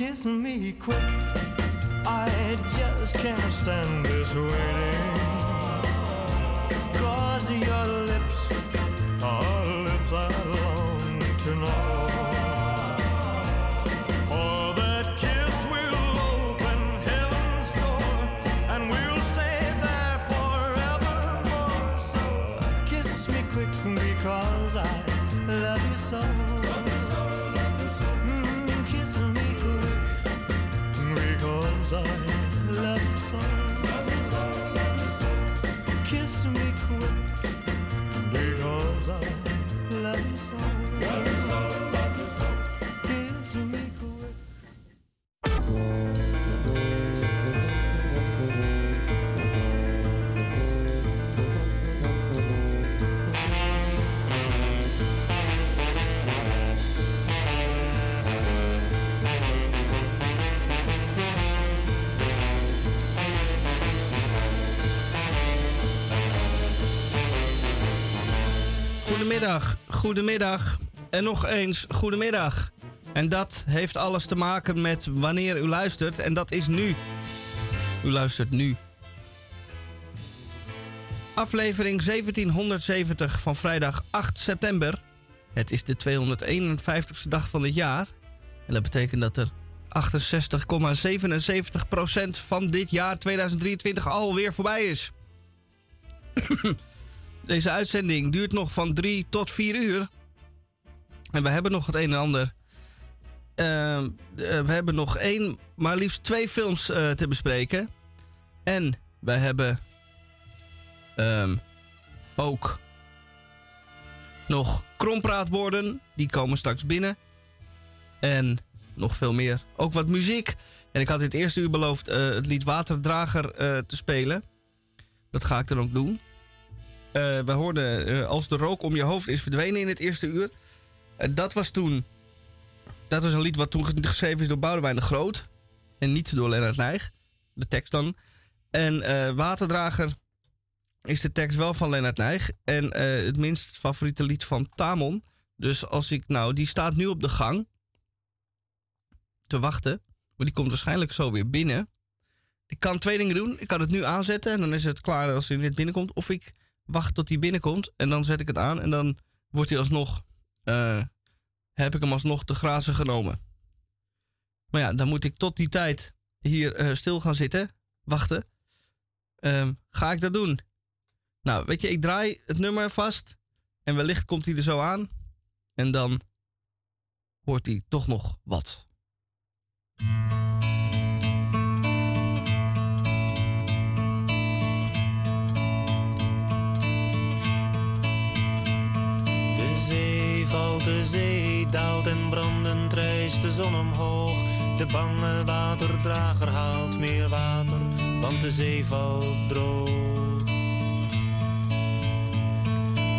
kiss me quick. I just can't stand this waiting. Cause your lips are lips I long Goedemiddag, goedemiddag en nog eens goedemiddag. En dat heeft alles te maken met wanneer u luistert en dat is nu. U luistert nu. Aflevering 1770 van vrijdag 8 september. Het is de 251ste dag van dit jaar. En dat betekent dat er 68,77% van dit jaar 2023 alweer voorbij is. Deze uitzending duurt nog van 3 tot 4 uur. En we hebben nog het een en ander. Ehm, eh, we hebben nog één, maar liefst twee films eh, te bespreken. En we hebben ehm, ook nog krompraatwoorden. Die komen straks binnen. En nog veel meer. Ook wat muziek. En ik had in het eerste uur beloofd eh, het lied Waterdrager te spelen. Dat ga ik dan ook doen. Eh, we hoorden eh, Als de rook om je hoofd is verdwenen in het eerste uur. Eh, dat was toen... Dat was een lied wat toen geschreven is door Boudewijn de Groot. En niet door Lennart Nijg. De tekst dan. En Waterdrager is de tekst wel van Lennart Nijg. En het minst favoriete lied van Tamon. Dus als ik nou... Die staat nu op de gang. Te wachten. Maar die komt waarschijnlijk zo weer binnen. ik kan twee dingen doen. Ik kan het nu aanzetten en dan is het klaar als hij net binnenkomt. Of ik wacht tot hij binnenkomt en dan zet ik het aan en dan wordt hij alsnog, eh, heb ik hem alsnog te grazen genomen. Maar ja, dan moet ik tot die tijd hier eh, stil gaan zitten, wachten. Ehm, ga ik dat doen? Nou, weet je, ik draai het nummer vast en wellicht komt hij er zo aan en dan hoort hij toch nog wat. Zee valt, de zee daalt en brandend rijst de zon omhoog. De bange waterdrager haalt meer water, want de zee valt droog.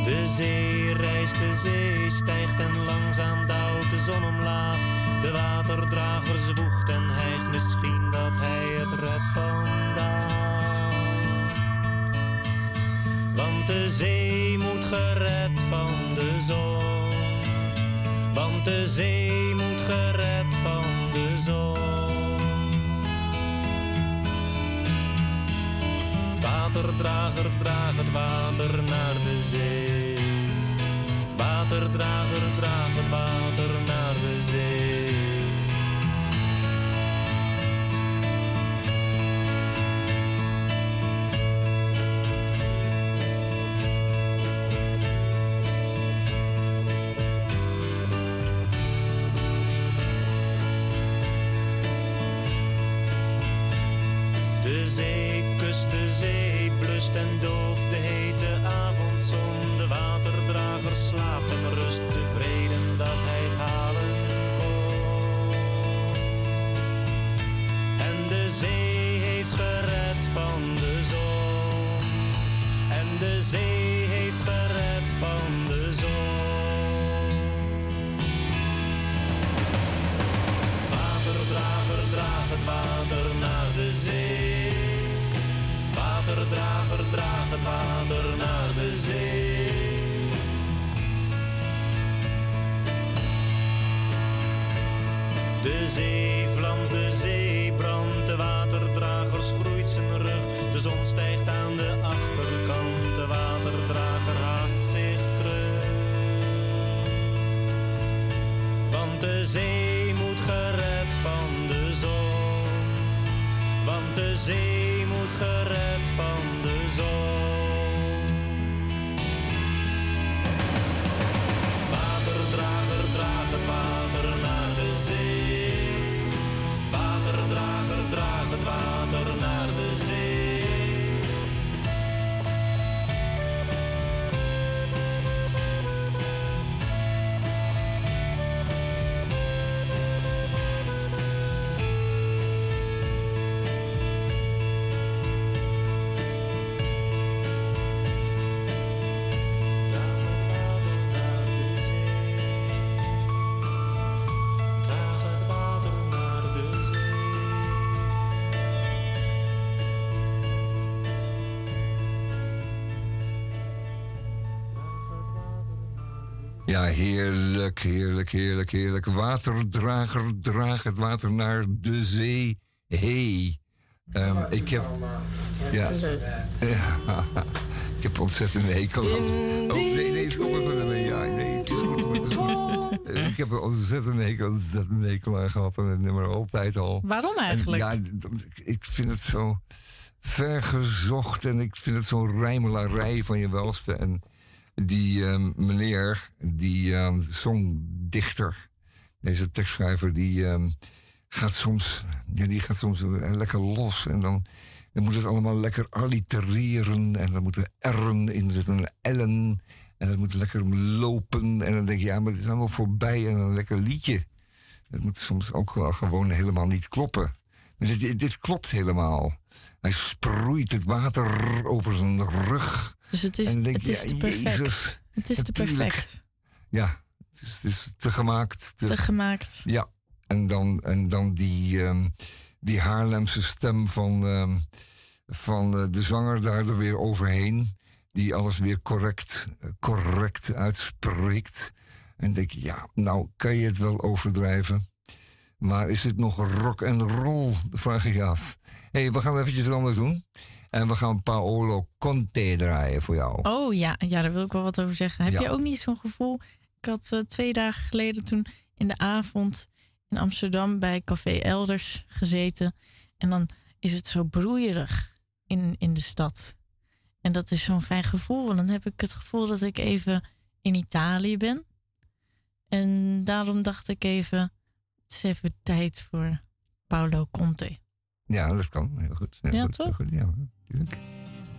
De zee reist, de zee stijgt en langzaam daalt de zon omlaag. De waterdrager zwoegt en hijgt misschien dat hij het redt vandaag. Want de zee Want de zee moet gered van de zon. Waterdrager, draag het water naar de zee. Waterdrager, draag het water naar De zee kust de zee, blust en dooft de hete water naar de zee. De zee vlamt, de zee brandt, de waterdrager schroeit zijn rug. De zon stijgt aan de achterkant, de waterdrager haast zich terug. Want de zee moet gered van de zon. Want de zee heerlijk, heerlijk, heerlijk, heerlijk. Waterdrager, draag het water naar de zee. Hey. Ehm, ik heb. Ja. ja. Ik heb ontzettend een hekel aan. Oh, nee, nee, stop even. Nee, ja, nee, het is goed, het is goed. Ik heb er ontzettend hekel, ontzettend hekel aan gehad. En het nummer altijd al. Waarom En eigenlijk? ja, ik vind het zo vergezocht en ik vind het zo'n rijmelarij van je welste. En die ehm, meneer, die ehm, songdichter, deze tekstschrijver, die ehm, gaat soms, ja, die gaat soms eh, lekker los. En dan, dan moet het allemaal lekker allitereren. En dan moeten R'en in zitten, en L'en. En dat moet lekker lopen. En dan denk je, ja, maar het is allemaal voorbij. En een lekker liedje. Het moet soms ook wel gewoon helemaal niet kloppen. Dit, dit- dit klopt helemaal. Hij sproeit het water over zijn rug. Dus het is, en denk het is ja, te perfect. Jezus, het is te natuurlijk. perfect. Ja, het is, het is te gemaakt. Te, Te gemaakt. Ja, en dan, en dan die, ehm, die Haarlemse stem van, ehm, van eh, de zanger daar er weer overheen. Die alles weer correct, correct uitspreekt. En denk ja, nou kan je het wel overdrijven. Maar is het nog rock en roll? Vraag ik je af. Hé, hey, we gaan eventjes wat anders doen. En we gaan Paolo Conte draaien voor jou. Oh ja, ja, daar wil ik wel wat over zeggen. Heb Ja. je ook niet zo'n gevoel? Ik had eh, twee dagen geleden toen in de avond in Amsterdam bij Café Elders gezeten. En dan is het zo broeierig in, in de stad. En dat is zo'n fijn gevoel. Want dan heb ik het gevoel dat ik even in Italië ben. En daarom dacht ik even, is even tijd voor Paolo Conte. Ja, dat kan. Heel goed. Heel Ja, goed, heel toch? goed. Ja, natuurlijk.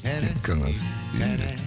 Ja, kan dat. Tuurlijk.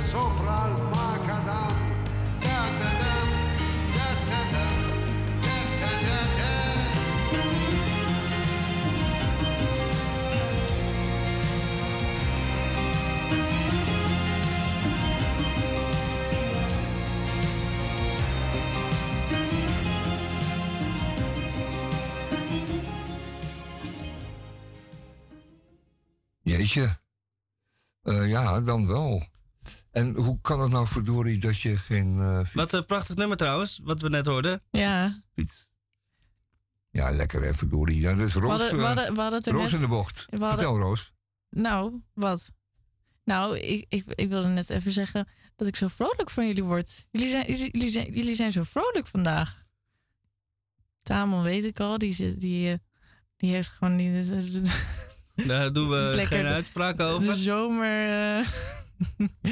Sopra il macadam. Eh, ja, dan wel. En hoe kan het nou verdorie dat je geen eh, fiets... Wat een prachtig nummer trouwens, wat we net hoorden. Ja, fiets? Ja, lekker hè, verdorie. Ja, dat is Roos, hadden- we eh, hadden- we hadden Roos net- in de bocht. hadden- Vertel Roos. nou, wat? Nou, ik, ik, ik wilde net even zeggen dat ik zo vrolijk van jullie word. Jullie zijn, jullie zijn, jullie zijn zo vrolijk vandaag. Tamon weet ik al, die, zit- die, eh, die heeft gewoon die, Daar doen we geen uitspraak over. de zomer. eh.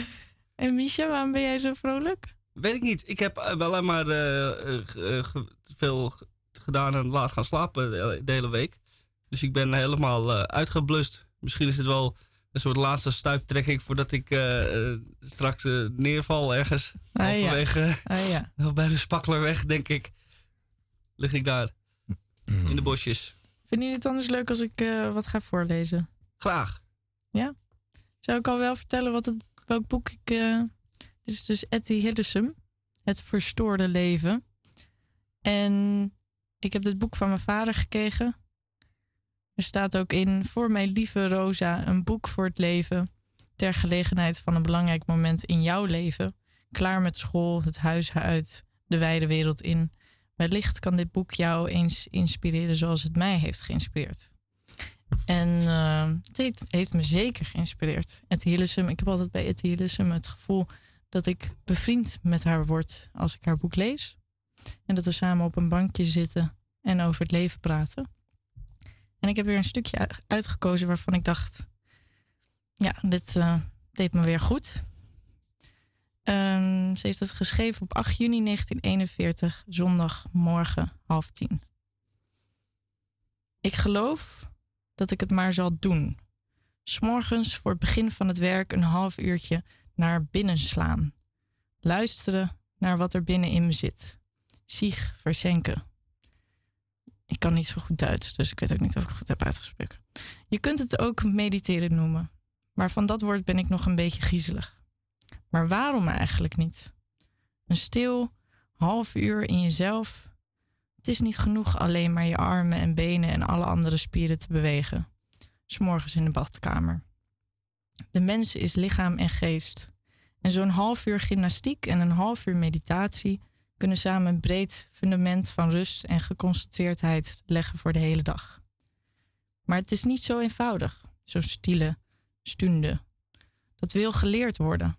en Misha, waarom ben jij zo vrolijk? Weet ik niet. Ik heb eh, wel alleen maar eh, eh, veel gedaan en laat gaan slapen de hele- week. Dus ik ben helemaal eh, uitgeblust. Misschien is het wel een soort laatste stuiptrekking voordat ik straks neerval ergens. Ah, ja. Ah, ja. of bij de Spakkelerweg, denk ik. Lig ik daar. In de bosjes. Vinden jullie het anders leuk als ik wat ga voorlezen? Graag. Ja? Zou ik al wel vertellen wat het, welk boek ik... eh dit is dus Etty Hillesum. Het Verstoorde Leven. En ik heb dit boek van mijn vader gekregen. Er staat ook in... Voor mijn lieve Rosa, een boek voor het leven. Ter gelegenheid van een belangrijk moment in jouw leven. Klaar met school, het huis uit, de wijde wereld in. Wellicht kan dit boek jou eens inspireren zoals het mij heeft geïnspireerd. En eh, het heeft, me zeker geïnspireerd. Ik heb altijd bij Etty het gevoel dat ik bevriend met haar word als ik haar boek lees. En dat we samen op een bankje zitten en over het leven praten. En ik heb weer een stukje uitgekozen waarvan ik dacht: ja, dit eh, deed me weer goed. Ehm, ze heeft het geschreven op 8 juni 1941, zondagmorgen half tien. Ik geloof dat ik het maar zal doen. S'morgens voor het begin van het werk een half uurtje naar binnen slaan. Luisteren naar wat er binnen in me zit. Zich versenken. Ik kan niet zo goed Duits, dus ik weet ook niet of ik het goed heb uitgesproken. Je kunt het ook mediteren noemen. Maar van dat woord ben ik nog een beetje griezelig. Maar waarom eigenlijk niet? Een stil half uur in jezelf. Het is niet genoeg alleen maar je armen en benen en alle andere spieren te bewegen. S'morgens in de badkamer. De mens is lichaam en geest. En zo'n half uur gymnastiek en een half uur meditatie kunnen samen een breed fundament van rust en geconcentreerdheid leggen voor de hele dag. Maar het is niet zo eenvoudig, zo'n stille stunde. Dat wil geleerd worden.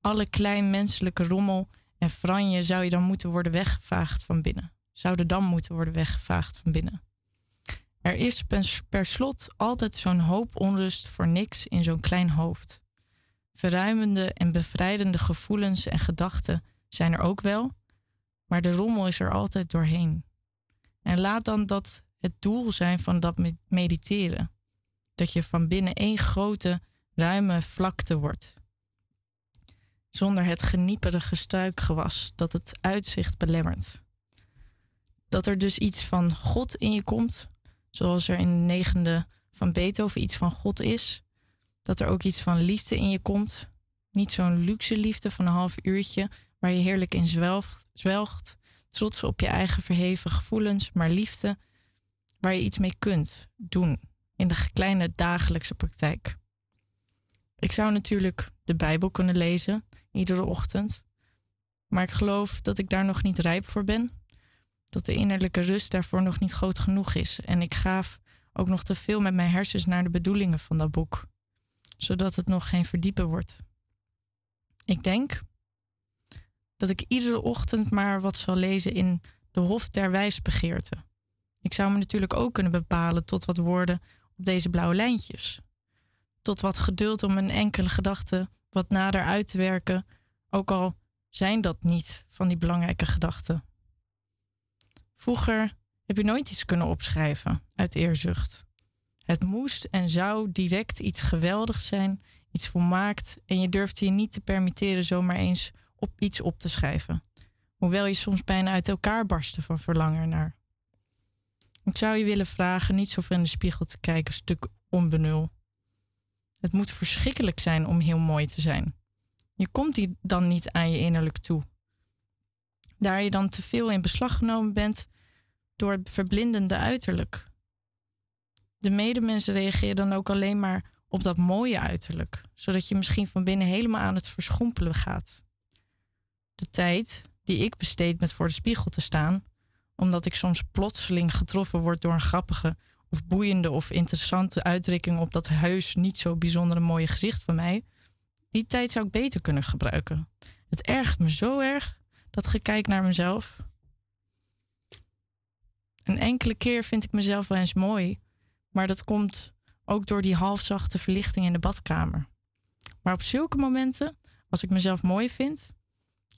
Alle klein menselijke rommel en franje zou je dan moeten worden weggevaagd van binnen. Zouden dan moeten worden weggevaagd van binnen. Er is per, slot altijd zo'n hoop onrust voor niks in zo'n klein hoofd. Verruimende en bevrijdende gevoelens en gedachten zijn er ook wel, maar de rommel is er altijd doorheen. En laat dan dat het doel zijn van dat me- mediteren. Dat je van binnen één grote, ruime vlakte wordt. Zonder het genieperige struikgewas dat het uitzicht belemmert. Dat er dus iets van God in je komt, zoals er in de negende van Beethoven iets van God is. Dat er ook iets van liefde in je komt. Niet zo'n luxe liefde van een half uurtje waar je heerlijk in zwelgt, zwelgt, trots op je eigen verheven gevoelens, maar liefde waar je iets mee kunt doen in de kleine dagelijkse praktijk. Ik zou natuurlijk de Bijbel kunnen lezen iedere ochtend, maar ik geloof dat ik daar nog niet rijp voor ben, dat de innerlijke rust daarvoor nog niet groot genoeg is en ik gaaf ook nog te veel met mijn hersens naar de bedoelingen van dat boek, zodat het nog geen verdiepen wordt. Ik denk dat ik iedere ochtend maar wat zal lezen in de Hof der Wijsbegeerte. Ik zou me natuurlijk ook kunnen bepalen tot wat woorden op deze blauwe lijntjes. Tot wat geduld om een enkele gedachte wat nader uit te werken, ook al zijn dat niet van die belangrijke gedachten. Vroeger heb je nooit iets kunnen opschrijven uit eerzucht. Het moest en zou direct iets geweldigs zijn, iets volmaakt, en je durfde je niet te permitteren zomaar eens op iets op te schrijven. Hoewel je soms bijna uit elkaar barstte van verlangen ernaar. Ik zou je willen vragen niet zoveel in de spiegel te kijken, stuk onbenul. Het moet verschrikkelijk zijn om heel mooi te zijn. Je komt die dan niet aan je innerlijk toe. Daar je dan te veel in beslag genomen bent door het verblindende uiterlijk. De medemensen reageren dan ook alleen maar op dat mooie uiterlijk, zodat je misschien van binnen helemaal aan het verschrompelen gaat. De tijd die ik besteed met voor de spiegel te staan, omdat ik soms plotseling getroffen word door een grappige of boeiende of interessante uitdrukkingen op dat heus niet zo bijzondere mooie gezicht van mij. Die tijd zou ik beter kunnen gebruiken. Het ergt me zo erg dat gekijk naar mezelf. Een enkele keer vind ik mezelf wel eens mooi, maar dat komt ook door die halfzachte verlichting in de badkamer. Maar op zulke momenten, als ik mezelf mooi vind,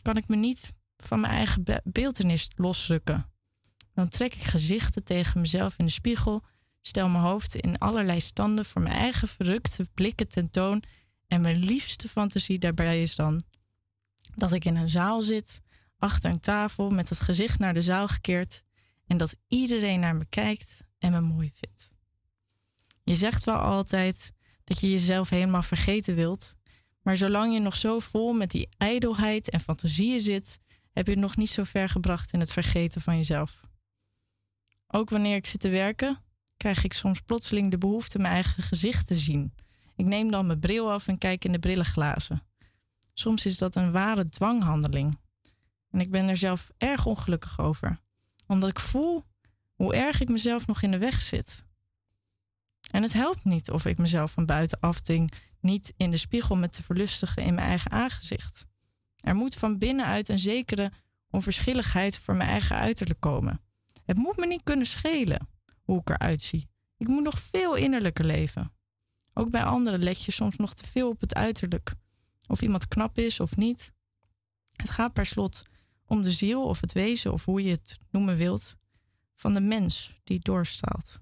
kan ik me niet van mijn eigen be- beeltenis losrukken. Dan trek ik gezichten tegen mezelf in de spiegel, stel mijn hoofd in allerlei standen voor mijn eigen verrukte blikken tentoon en mijn liefste fantasie daarbij is dan dat ik in een zaal zit, achter een tafel met het gezicht naar de zaal gekeerd en dat iedereen naar me kijkt en me mooi vindt. Je zegt wel altijd dat je jezelf helemaal vergeten wilt, maar zolang je nog zo vol met die ijdelheid en fantasieën zit, heb je het nog niet zo ver gebracht in het vergeten van jezelf. Ook wanneer ik zit te werken, krijg ik soms plotseling de behoefte mijn eigen gezicht te zien. Ik neem dan mijn bril af en kijk in de brillenglazen. Soms is dat een ware dwanghandeling. En ik ben er zelf erg ongelukkig over, omdat ik voel hoe erg ik mezelf nog in de weg zit. En het helpt niet of ik mezelf van buitenaf ding niet in de spiegel met te verlustigen in mijn eigen aangezicht. Er moet van binnenuit een zekere onverschilligheid voor mijn eigen uiterlijk komen. Het moet me niet kunnen schelen hoe ik eruit zie. Ik moet nog veel innerlijker leven. Ook bij anderen let je soms nog te veel op het uiterlijk. Of iemand knap is of niet. Het gaat per slot om de ziel of het wezen of hoe je het noemen wilt van de mens die doorstraalt.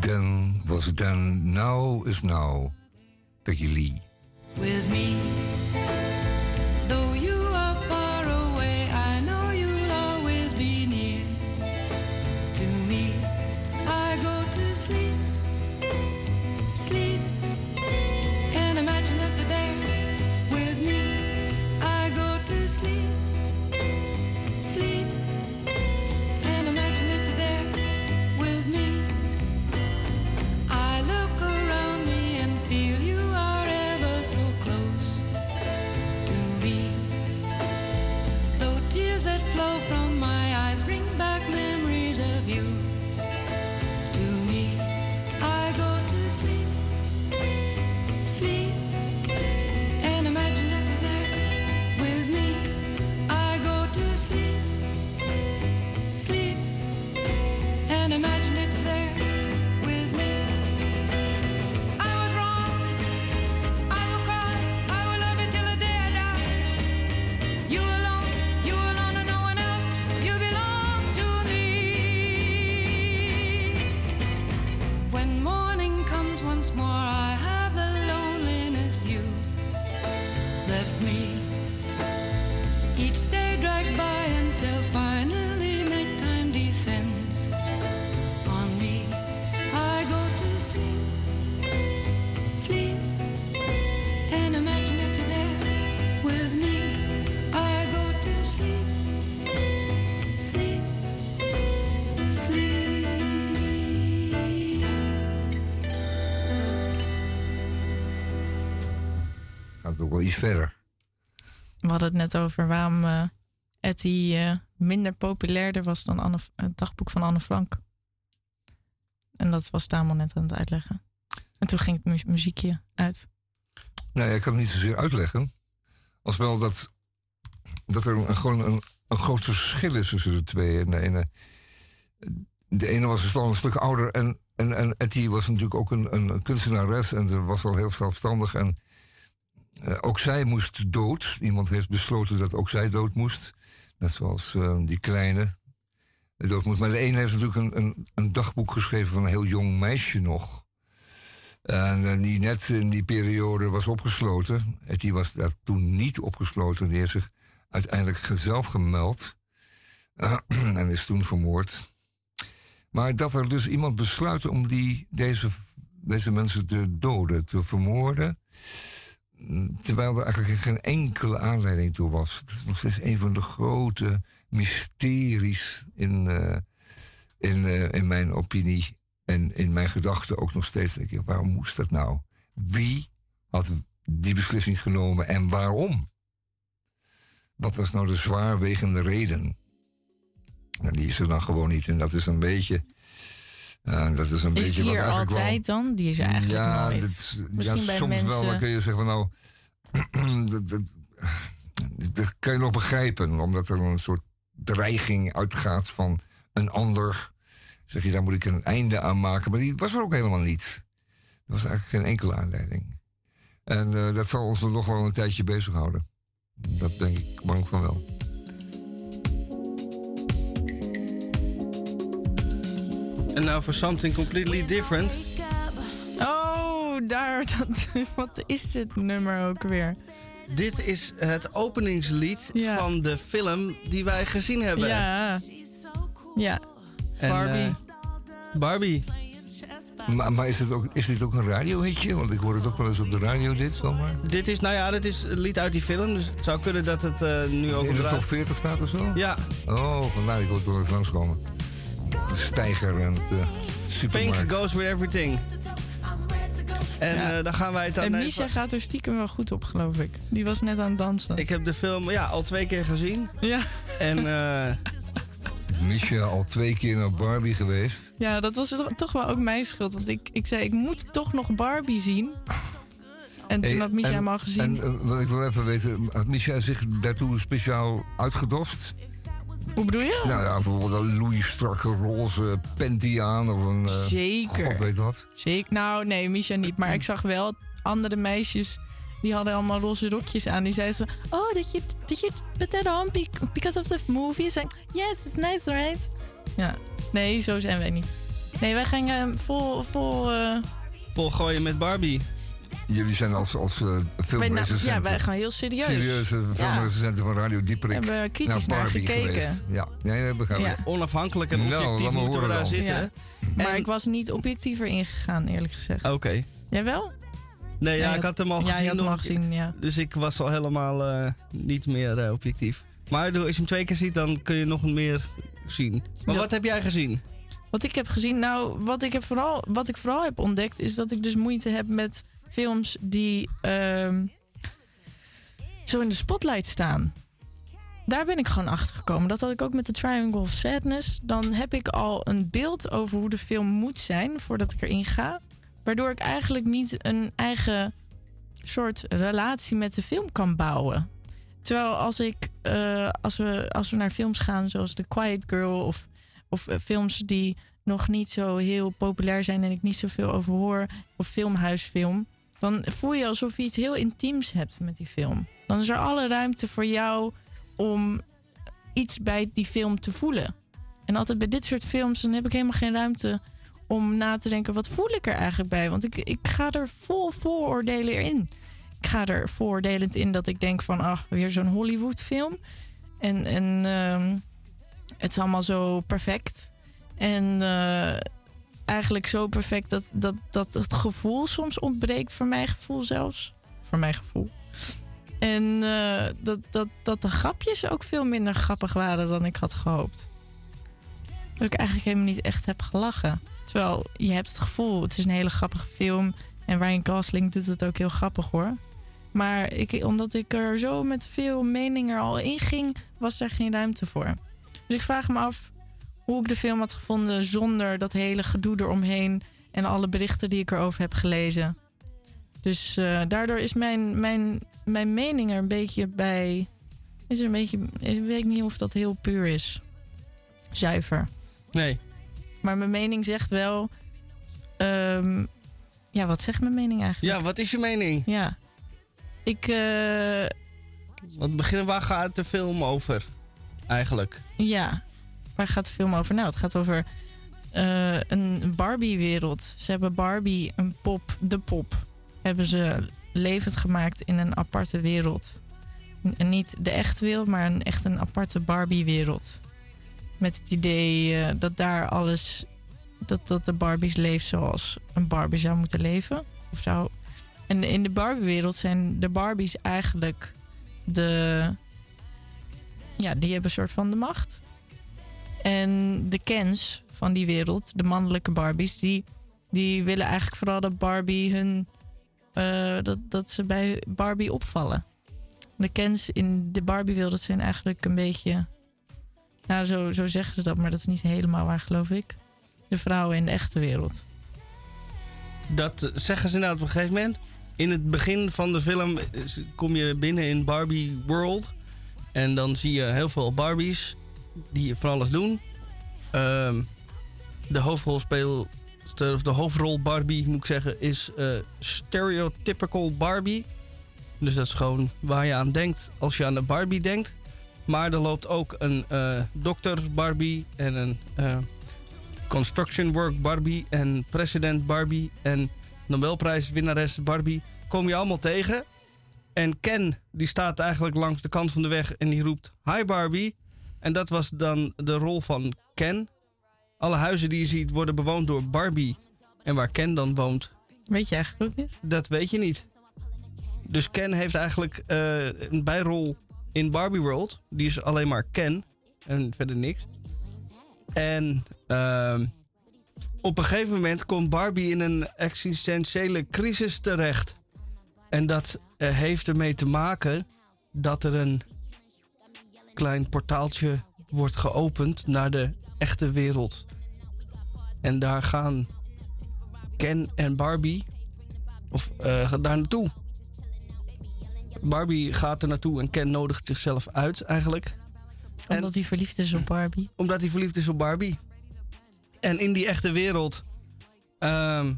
Then was then, now is now. Peggy Lee. with me. Verder. We hadden het net over waarom eh Etty eh, minder populairder was dan Anne, het dagboek van Anne Frank. En dat was Tamel net aan het uitleggen. En toen ging het mu- muziekje uit. Nou ja, ik kan het niet zozeer uitleggen. Als wel dat, dat er een, gewoon een, een groot verschil is tussen de twee. En de ene, de ene was al een stuk ouder. En, en, en Etty was natuurlijk ook een, een kunstenares. En ze was al heel zelfstandig. En eh, ook zij moest dood. Iemand heeft besloten dat ook zij dood moest. Net zoals eh, die kleine dood moest. Maar de ene heeft natuurlijk een, een, een dagboek geschreven van een heel jong meisje nog. En eh, die net in die periode was opgesloten. En die was daar toen niet opgesloten. Die heeft zich uiteindelijk zelf gemeld. Eh, en is toen vermoord. Maar dat er dus iemand besluit om die, deze, deze mensen te doden, te vermoorden. Terwijl er eigenlijk geen enkele aanleiding toe was. Dat is nog steeds een van de grote mysteries in, eh, in, eh, in mijn opinie. En in mijn gedachten ook nog steeds waarom moest dat nou? Wie had die beslissing genomen en waarom? Wat was nou de zwaarwegende reden? Nou, die is er dan gewoon niet. En dat is een beetje. Ja, dat is een Is beetje wat er eigenlijk wel- altijd dan? Die is eigenlijk ja, nooit. dit- Misschien ja, bij soms wel. Dan kun je zeggen van nou. dat, dat, dat kan je nog begrijpen, omdat er een soort dreiging uitgaat van een ander. Zeg je, daar moet ik een einde aan maken. Maar die was er ook helemaal niet. Er was eigenlijk geen enkele aanleiding. En eh, dat zal ons nog wel een tijdje bezighouden. Dat denk ik bang van wel. En nou voor something completely different. Oh, daar. Dat, wat is dit nummer ook weer? Dit is het openingslied Ja. van de film die wij gezien hebben. Ja. Ja. En, Barbie. eh, Barbie. Maar, maar is, het ook, is dit ook een radiohitje? Want ik hoor het ook wel eens op de radio, dit zomaar. Dit is, nou ja, dit is een lied uit die film. Dus het zou kunnen dat het eh, nu ook In de top 40 staat of zo? Ja. Oh, vandaar, ik wil wel eens langskomen. De stijger en de supermarkt. Pink goes with everything. En Ja. eh, dan gaan wij het dan En even- Misha gaat er stiekem wel goed op, geloof ik. Die was net aan het dansen. Ik heb de film ja, al twee keer gezien. Ja. En eh, Misha al twee keer naar Barbie geweest. Ja, dat was toch- toch wel ook mijn schuld. Want ik, ik zei, ik moet toch nog Barbie zien. En toen Hey, had Misha en- hem al gezien. En eh, wat ik wil even weten, had Misha zich daartoe speciaal uitgedost? Hoe bedoel je? Nou ja, bijvoorbeeld een Louis strakke roze panty aan of een... eh, Zeker. God weet wat. Zeker. Nou, nee, Misha niet. Maar ik zag wel andere meisjes. Die hadden allemaal roze rokjes aan. Die zeiden zo... Oh, did you, did you put that on because of the movie? Ik zei, yes, it's nice, right? Ja. Nee, zo zijn wij niet. Nee, wij gingen vol... vol eh, vol gooien met Barbie. Jullie zijn als, als uh, filmrecensenten. ja, wij gaan heel serieus. Serieuze Ja. filmrecensenten van Radio Dieperik. Hebben kritisch naar Barbie gekeken. Geweest. Ja, ja, dat begrijp ik. Ja. Onafhankelijk en Nou, objectief moeten we daar zitten. Ja. Maar ik was niet objectiever ingegaan, eerlijk gezegd. Oké. Jij wel? Nee, ja, Ja, ik had hem al ja, je gezien. had hem al gezien, ja. Dus ik was al helemaal eh, niet meer eh, objectief. Maar als je hem twee keer ziet, dan kun je nog meer zien. Maar Ja. wat heb jij gezien? Wat ik heb gezien, nou, wat ik, heb vooral, wat ik vooral heb ontdekt, is dat ik dus moeite heb met films die ehm, zo in de spotlight staan. Daar ben ik gewoon achter gekomen. Dat had ik ook met de Triangle of Sadness. Dan heb ik al een beeld over hoe de film moet zijn voordat ik erin ga. Waardoor ik eigenlijk niet een eigen soort relatie met de film kan bouwen. Terwijl als ik eh, als, we, als we naar films gaan zoals The Quiet Girl of, of eh, films die nog niet zo heel populair zijn en ik niet zoveel over hoor, of filmhuisfilm, dan voel je alsof je iets heel intiems hebt met die film. Dan is er alle ruimte voor jou om iets bij die film te voelen. En altijd bij dit soort films, dan heb ik helemaal geen ruimte om na te denken, wat voel ik er eigenlijk bij? Want ik, ik ga er vol vooroordelen in. Ik ga er vooroordelend in dat ik denk van, ach, weer zo'n Hollywood film. En, en ehm, het is allemaal zo perfect. En eh, eigenlijk zo perfect dat, dat, dat het gevoel soms ontbreekt, voor mijn gevoel zelfs. Voor mijn gevoel. En eh, dat, dat, dat de grapjes ook veel minder grappig waren dan ik had gehoopt. Dat ik eigenlijk helemaal niet echt heb gelachen. Terwijl je hebt het gevoel, het is een hele grappige film. En Ryan Gosling doet het ook heel grappig hoor. Maar ik, omdat ik er zo met veel meningen al in ging, was er geen ruimte voor. Dus ik vraag me af hoe ik de film had gevonden zonder dat hele gedoe eromheen en alle berichten die ik erover heb gelezen. Dus eh, daardoor is mijn, mijn, mijn mening er een beetje bij. Is er een beetje. Ik weet niet of dat heel puur is. Zuiver. Nee. Maar mijn mening zegt wel. ehm, ja, wat zegt mijn mening eigenlijk? Ja, wat is je mening? Ja. Ik. eh, Wat beginnen, waar gaat de film over? Eigenlijk. Ja, waar gaat de film over? Nou, het gaat over eh, een Barbie-wereld. Ze hebben Barbie, een pop, de pop, hebben ze levend gemaakt in een aparte wereld. Niet de echte wereld, maar een, echt een aparte Barbie-wereld. Met het idee eh, dat daar alles, dat, dat de Barbies leeft zoals een Barbie zou moeten leven. Of zou. En in de Barbie-wereld zijn de Barbies eigenlijk de, ja, die hebben een soort van de macht. En de Kens van die wereld, de mannelijke Barbies, die, die willen eigenlijk vooral dat Barbie hun eh, dat, dat ze bij Barbie opvallen. De Kens in de Barbie-wereld zijn eigenlijk een beetje... Nou, zo, zo zeggen ze dat, maar dat is niet helemaal waar, geloof ik. De vrouwen in de echte wereld. Dat zeggen ze inderdaad op een gegeven moment. In het begin van de film kom je binnen in Barbie World. En dan zie je heel veel Barbies die van alles doen. Ehm, de hoofdrolspeelster, of de hoofdrol Barbie moet ik zeggen, is eh, stereotypical Barbie. Dus dat is gewoon waar je aan denkt als je aan een Barbie denkt. Maar er loopt ook een eh, dokter Barbie en een eh, construction work Barbie en president Barbie en Nobelprijswinnares Barbie. Kom je allemaal tegen. En Ken die staat eigenlijk langs de kant van de weg en die roept Hi Barbie. En dat was dan de rol van Ken. Alle huizen die je ziet worden bewoond door Barbie. En waar Ken dan woont, Weet je eigenlijk ook niet? dat weet je niet. Dus Ken heeft eigenlijk eh, een bijrol in Barbie World. Die is alleen maar Ken en verder niks. En ehm, op een gegeven moment komt Barbie in een existentiële crisis terecht. En dat eh, heeft ermee te maken dat er een klein portaaltje wordt geopend naar de echte wereld. En daar gaan Ken en Barbie of eh, daar naartoe. Barbie gaat er naartoe en Ken nodigt zichzelf uit eigenlijk. Omdat hij verliefd is op Barbie. Omdat hij verliefd is op Barbie. En in die echte wereld ehm,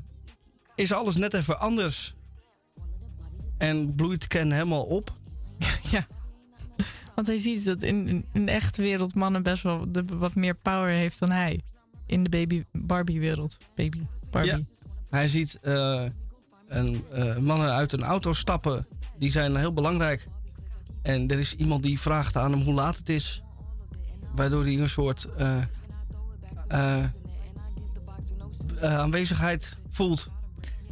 is alles net even anders. En bloeit Ken helemaal op. Want hij ziet dat in, in, de echte wereld mannen best wel de, wat meer power heeft dan hij. In de baby Barbie wereld. Baby Barbie. Ja. Hij ziet eh, een, eh, mannen uit een auto stappen. Die zijn heel belangrijk. En er is iemand die vraagt aan hem hoe laat het is. Waardoor hij een soort eh, aanwezigheid voelt.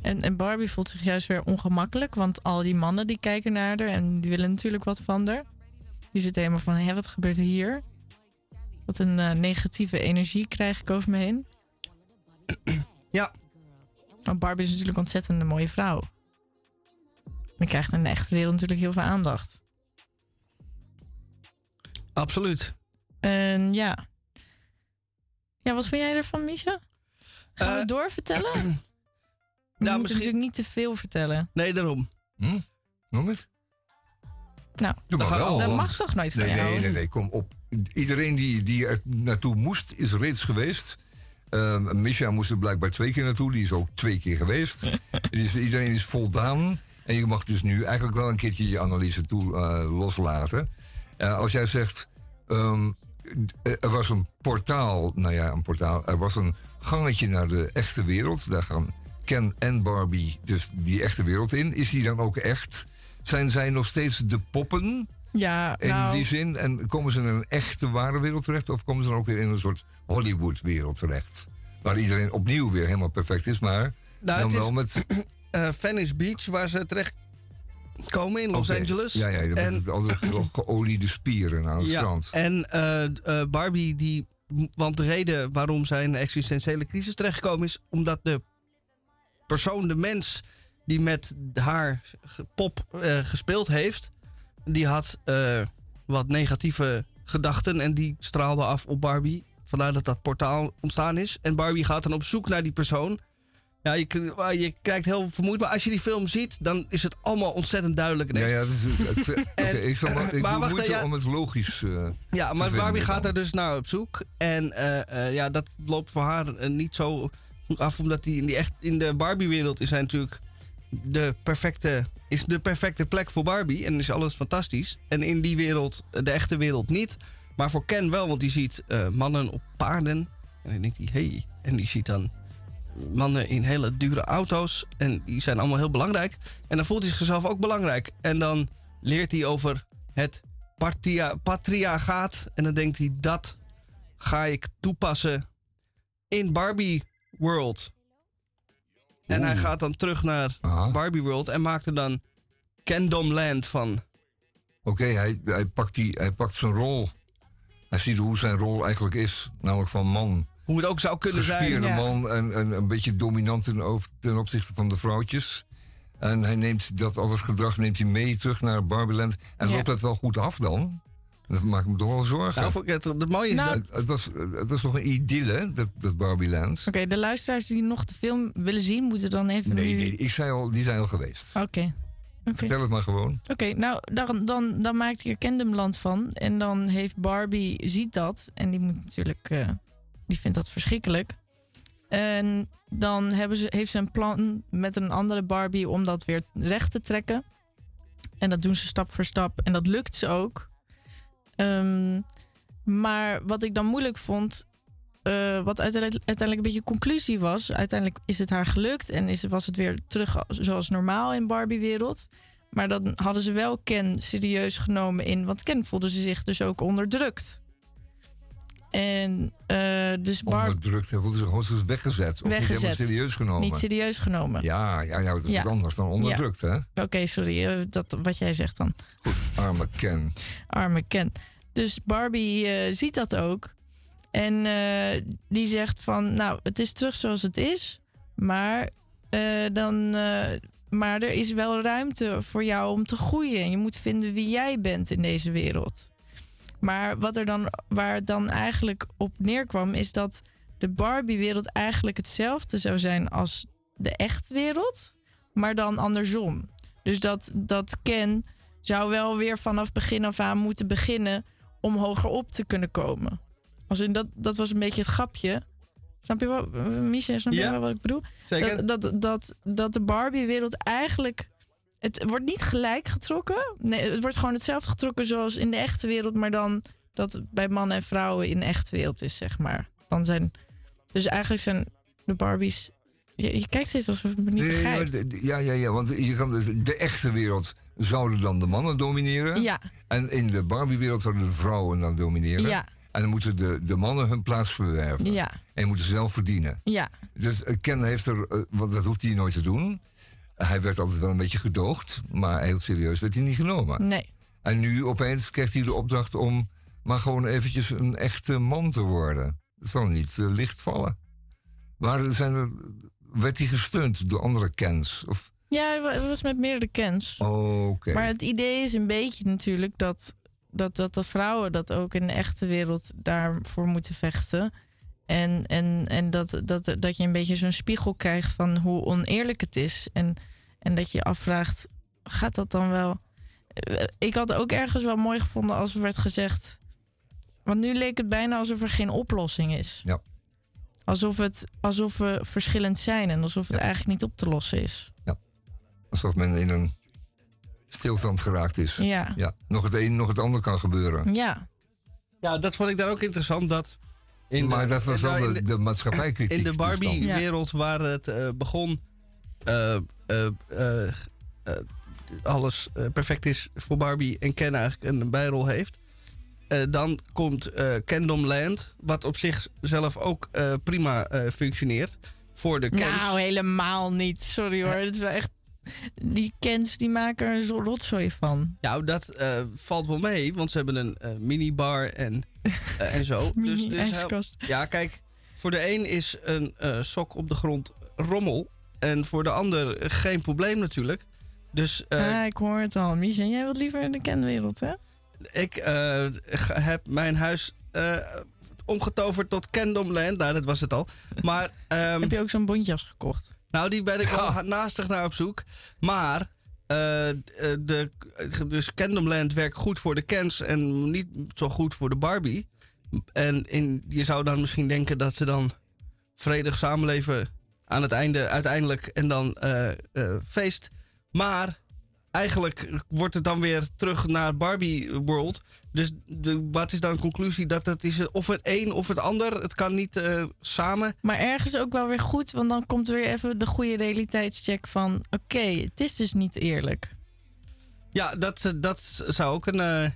En, en Barbie voelt zich juist weer ongemakkelijk. Want al die mannen die kijken naar haar en die willen natuurlijk wat van haar. Die zitten helemaal van, hé, wat gebeurt er hier? Wat een eh, negatieve energie krijg ik over me heen. Ja. Want Barbie is natuurlijk een ontzettend mooie vrouw. En krijgt in de echte wereld natuurlijk heel veel aandacht. Absoluut. En ja. Ja, wat vind jij ervan, Misha? Gaan we Eh, doorvertellen? Nou, moeten misschien- natuurlijk niet te veel vertellen. Nee, daarom. Hm? Noem het? Nou, Doe maar dat, wel. dat mag toch nooit van nee, jou? Nee, nee, nee, kom op. Iedereen die, die er naartoe moest, is reeds geweest. Ehm Misha moest er blijkbaar twee keer naartoe. Die is ook twee keer geweest. Is, iedereen is voldaan. En je mag dus nu eigenlijk wel een keertje je analyse toe eh, loslaten. Eh, als jij zegt, ehm, er was een portaal, nou ja, een portaal. Er was een gangetje naar de echte wereld. Daar gaan Ken en Barbie dus die echte wereld in. Is die dan ook echt? Zijn zij nog steeds de poppen? Ja, In nou, die zin, en komen ze in een echte ware wereld terecht? Of komen ze dan ook weer in een soort Hollywood-wereld terecht? Waar iedereen opnieuw weer helemaal perfect is, maar Nou, dan het is- wel met... eh, Venice Beach, waar ze terecht komen in Los. Angeles. Ja, ja, dan en, altijd wel geoliede spieren aan het ja, strand. en eh, eh, Barbie, die, want de reden waarom zij in een existentiële crisis terechtgekomen is... omdat de persoon, de mens die met haar pop eh, gespeeld heeft... die had eh, wat negatieve gedachten en die straalde af op Barbie. Vandaar dat dat portaal ontstaan is. En Barbie gaat dan op zoek naar die persoon... Ja, je, maar je kijkt heel vermoeid, maar als je die film ziet, dan is het allemaal ontzettend duidelijk. Ja, ja, het, ik, zal maar, ik maar wacht, ja. om het logisch eh, Ja, maar Barbie gaat dan. er dus naar op zoek. En ja, dat loopt voor haar niet zo af, omdat die in, die echt, in de Barbie-wereld is hij natuurlijk de perfecte, is de perfecte plek voor Barbie. En is alles fantastisch. En in die wereld, eh, de echte wereld niet. Maar voor Ken wel, want die ziet eh, mannen op paarden. En dan denkt hij, hey. En die ziet dan mannen in hele dure auto's. En die zijn allemaal heel belangrijk. En dan voelt hij zichzelf ook belangrijk. En dan leert hij over het partia, patriarchaat. En dan denkt hij, dat ga ik toepassen in Barbie World. En hij gaat dan terug naar Aha. Barbie World en maakt er dan Kingdom Land van. Oké, hij, hij, pakt die, hij pakt zijn rol. Hij ziet hoe zijn rol eigenlijk is, namelijk van man. Hoe het ook zou kunnen zijn. Gespierde Ja. man en, en een beetje dominant ten, over, ten opzichte van de vrouwtjes. En hij neemt dat al het gedrag neemt hij mee terug naar Barbieland. En Ja. loopt dat wel goed af dan? Dat maakt me toch wel zorgen. Nou, het, het mooie is Nou, dat... het, was, het was nog een idylle, dat, dat Barbieland. Oké, de luisteraars die nog de film willen zien, moeten dan even Nee, nu... nee, ik zei al, die zijn al geweest. Oké. Oké. Vertel het maar gewoon. Oké, nou, dan, dan, dan maakt hij er Kingdomland van. En dan heeft Barbie, ziet dat. En die moet natuurlijk, eh, die vindt dat verschrikkelijk. En dan hebben ze, heeft ze een plan met een andere Barbie om dat weer recht te trekken. En dat doen ze stap voor stap. En dat lukt ze ook. Ehm, maar wat ik dan moeilijk vond, eh, wat uiteindelijk, een beetje conclusie was. Uiteindelijk is het haar gelukt en is, was het weer terug zoals normaal in Barbie-wereld. Maar dan hadden ze wel Ken serieus genomen in. Want Ken voelde ze zich dus ook onderdrukt. En eh, dus Barbie Onderdrukt, hij voelde zich gewoon weggezet. Of niet helemaal serieus genomen. niet serieus genomen. Ja, ja, ja, dat is Ja. anders dan onderdrukt, hè? Oké, sorry, eh, dat, wat jij zegt dan. Arme Ken. Arme Ken. Dus Barbie eh, ziet dat ook. En die zegt van, nou, het is terug zoals het is. Maar, dan, maar er is wel ruimte voor jou om te groeien. En je moet vinden wie jij bent in deze wereld. Maar wat er dan, waar het dan eigenlijk op neerkwam, is dat de Barbie-wereld eigenlijk hetzelfde zou zijn als de echte wereld, maar dan andersom. Dus dat, dat Ken zou wel weer vanaf begin af aan moeten beginnen om hoger op te kunnen komen. Als in dat, dat was een beetje het grapje. Snap je wel, Misha, snap je Ja, wel wat ik bedoel? zeker. Dat, dat, dat, dat de Barbie-wereld eigenlijk... Het wordt niet gelijk getrokken. Nee, het wordt gewoon hetzelfde getrokken zoals in de echte wereld... maar dan dat het bij mannen en vrouwen in de echte wereld is, zeg maar. Dan zijn, dus eigenlijk zijn de Barbies... Je, je kijkt steeds alsof me niet begrijpt. ja, ja, ja, want je kan dus, de echte wereld zouden dan de mannen domineren. Ja. En in de Barbie-wereld zouden de vrouwen dan domineren. Ja. En dan moeten de, de mannen hun plaats verwerven. Ja. En moeten ze zelf verdienen. Ja. Dus eh, Ken heeft er, eh, want dat hoeft hij nooit te doen. Hij werd altijd wel een beetje gedoogd, maar heel serieus werd hij niet genomen. Nee. En nu opeens krijgt hij de opdracht om maar gewoon eventjes een echte man te worden. Dat zal niet eh, licht vallen. Maar zijn er, werd hij gesteund door andere Kens? Of, Ja, het was met meerdere Kens. oké. Maar het idee is een beetje natuurlijk dat, dat, dat de vrouwen dat ook in de echte wereld daarvoor moeten vechten. En, en, en dat, dat, dat je een beetje zo'n spiegel krijgt van hoe oneerlijk het is. En, en dat je je afvraagt, gaat dat dan wel... Eh, Ik had ook ergens wel mooi gevonden als er werd gezegd... Want nu leek het bijna alsof er geen oplossing is. Ja. Alsof, het, alsof we verschillend zijn en alsof het eigenlijk niet op te lossen is. Alsof men in een stilstand geraakt is. Ja. ja. Nog het een, nog het ander kan gebeuren. Ja. Ja, dat vond ik daar ook interessant. Dat in maar de- dat was wel de, de maatschappijkritiek. In de. Barbie-wereld waar het eh, begon, alles eh, perfect is voor Barbie en Ken eigenlijk een bijrol heeft. Eh, dan komt eh Kingdom Land, wat op zichzelf ook eh, prima eh, functioneert voor de Kens. Nou, helemaal niet. Sorry hoor. Het is wel echt... Die Kens die maken er zo'n rotzooi van. Nou, dat eh, valt wel mee, want ze hebben een eh, minibar en, eh, en zo. dus, dus ja, kijk, voor de een is een eh, sok op de grond rommel. En voor de ander geen probleem natuurlijk. Dus eh, ah, ik hoor het al. Mies, jij wilt liever in de kenwereld, hè? ik eh, heb mijn huis eh, omgetoverd tot Kingdom Land. Nou, dat was het al. Maar, ehm, Heb je ook zo'n bontjas gekocht? Nou, die ben ik wel naastig naar op zoek. Maar, eh, eh, de, dus Kingdom Land werkt goed voor de Kens en niet zo goed voor de Barbie. En in, je zou dan misschien denken dat ze dan vredig samenleven aan het einde uiteindelijk en dan eh, eh, feest. Maar eigenlijk wordt het dan weer terug naar Barbie World. Dus de, wat is dan de conclusie? Dat het is of het een of het ander. Het kan niet eh, samen. Maar ergens ook wel weer goed, want dan komt weer even de goede realiteitscheck van... Oké, het is dus niet eerlijk. Ja, dat, dat zou ook een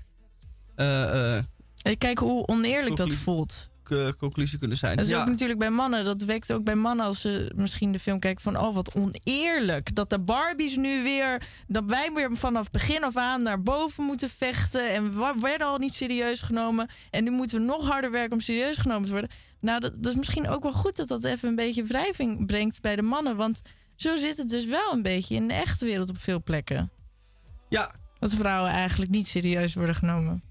eh, En Kijk hoe oneerlijk dat voelt. K- conclusie kunnen zijn. Dat is ja. ook natuurlijk bij mannen. Dat wekt ook bij mannen als ze misschien de film kijken van... oh, wat oneerlijk. Dat de Barbies nu weer... dat wij weer vanaf begin af aan naar boven moeten vechten... en we werden al niet serieus genomen... en nu moeten we nog harder werken om serieus genomen te worden. Nou, dat, dat is misschien ook wel goed dat dat even een beetje wrijving brengt bij de mannen. Want zo zit het dus wel een beetje in de echte wereld op veel plekken. Ja. Dat vrouwen eigenlijk niet serieus worden genomen.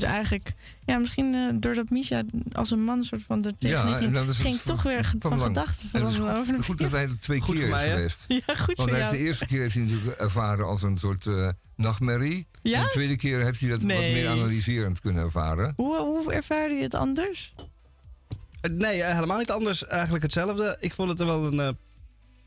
Dus eigenlijk, ja, misschien eh, doordat Misha als een man soort van er tegenin en ging, dat is ging toch weer van van, gedachten En het is veranderen over goed, de goed dat hij er twee Goed keer is geweest. Ja, goed Want voor hij heeft jou. de eerste keer heeft hij natuurlijk ervaren als een soort eh, nachtmerrie. Ja? En de tweede keer heeft hij dat wat meer analyserend kunnen ervaren. Hoe, hoe ervaarde je het anders? Eh, Nee, helemaal niet anders. Eigenlijk hetzelfde. Ik vond het wel een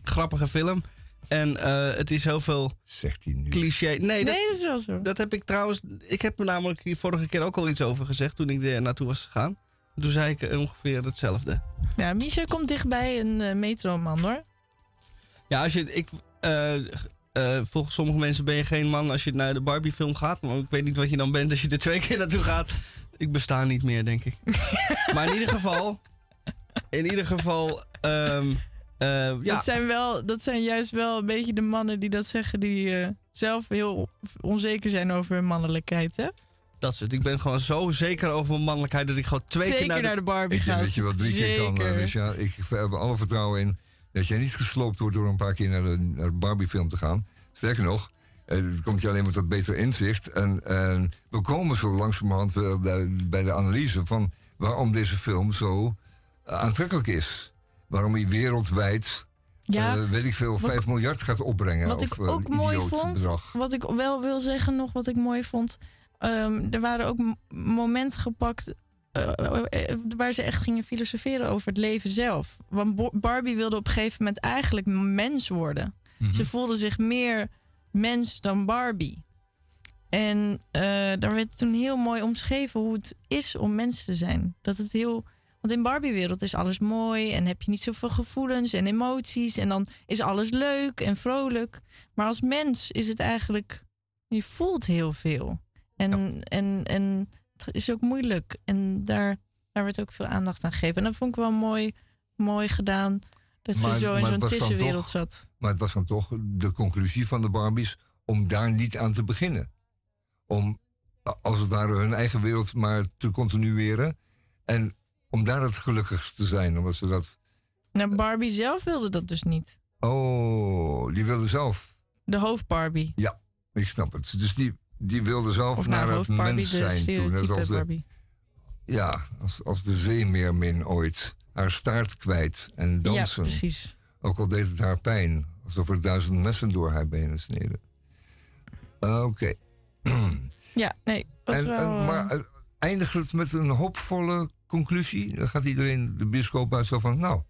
grappige film. En eh, het is heel veel Zegt hij nu. cliché. Nee, Nee, dat, dat is wel zo. dat heb ik trouwens... Ik heb er namelijk hier vorige keer ook al iets over gezegd toen ik er naartoe was gegaan. Toen zei ik ongeveer hetzelfde. Ja, Misha komt dichtbij een eh, metroman hoor. Ja, als je... Ik, eh, eh, volgens sommige mensen ben je geen man als je naar de Barbie-film gaat. Maar ik weet niet wat je dan bent als je er twee keer naartoe gaat. Ik besta niet meer, denk ik. maar in ieder geval... In ieder geval... ehm, eh, ja, Dat, zijn wel, dat zijn juist wel een beetje de mannen die dat zeggen, die eh, zelf heel onzeker zijn over hun mannelijkheid. Hè? dat is het. Ik ben gewoon zo zeker over mijn mannelijkheid dat ik gewoon twee Zeker keer naar de... naar de Barbie Ik denk gaat. dat je wel drie keer kan, uh, Misha. Ik heb er alle vertrouwen in dat jij niet gesloopt wordt door een paar keer naar de, naar de Barbie-film te gaan. Sterker nog, eh, het komt je alleen maar tot beter inzicht. En, en we komen zo langzamerhand bij de analyse van waarom deze film zo eh, aantrekkelijk is. Waarom hij wereldwijd, Ja, eh, weet ik veel, 5 miljard gaat opbrengen. Wat of ik ook mooi vond, bedrag. wat ik wel wil zeggen nog, wat ik mooi vond. ehm, er waren ook momenten gepakt eh, eh, waar ze echt gingen filosoferen over het leven zelf. Want Barbie wilde op een gegeven moment eigenlijk mens worden. Mhm. Ze voelde zich meer mens dan Barbie. En daar werd toen heel mooi omschreven hoe het is om mens te zijn. Dat het heel. Want in Barbie-wereld is alles mooi en heb je niet zoveel gevoelens en emoties. En dan is alles leuk en vrolijk. Maar als mens is het eigenlijk. Je voelt heel veel. En, en, en het is ook moeilijk. En daar, daar werd ook veel aandacht aan gegeven. En dat vond ik wel mooi, mooi gedaan. Dat ze zo in zo'n tussenwereld zat. Maar het was dan toch de conclusie van de Barbies om daar niet aan te beginnen. Om als het ware hun eigen wereld maar te continueren. En om daar het gelukkigst te zijn. Omdat ze dat. Nou, Barbie zelf wilde dat dus niet. Oh, die wilde zelf. De hoofd Barbie. Ja, ik snap het. Dus die, die wilde zelf Of naar nou, het hoofd Barbie, mens zijn toen. Net als de, Barbie. ja, als, als de zeemeermin ooit. Haar staart kwijt en dansen. Ja, precies. Ook al deed het haar pijn. Alsof er duizend messen door haar benen sneden. Oké. Ja, nee, was En, wel... en, maar eh, eindigt het met een hoopvolle conclusie? Dan gaat iedereen de bioscoop uit zo van... Nou,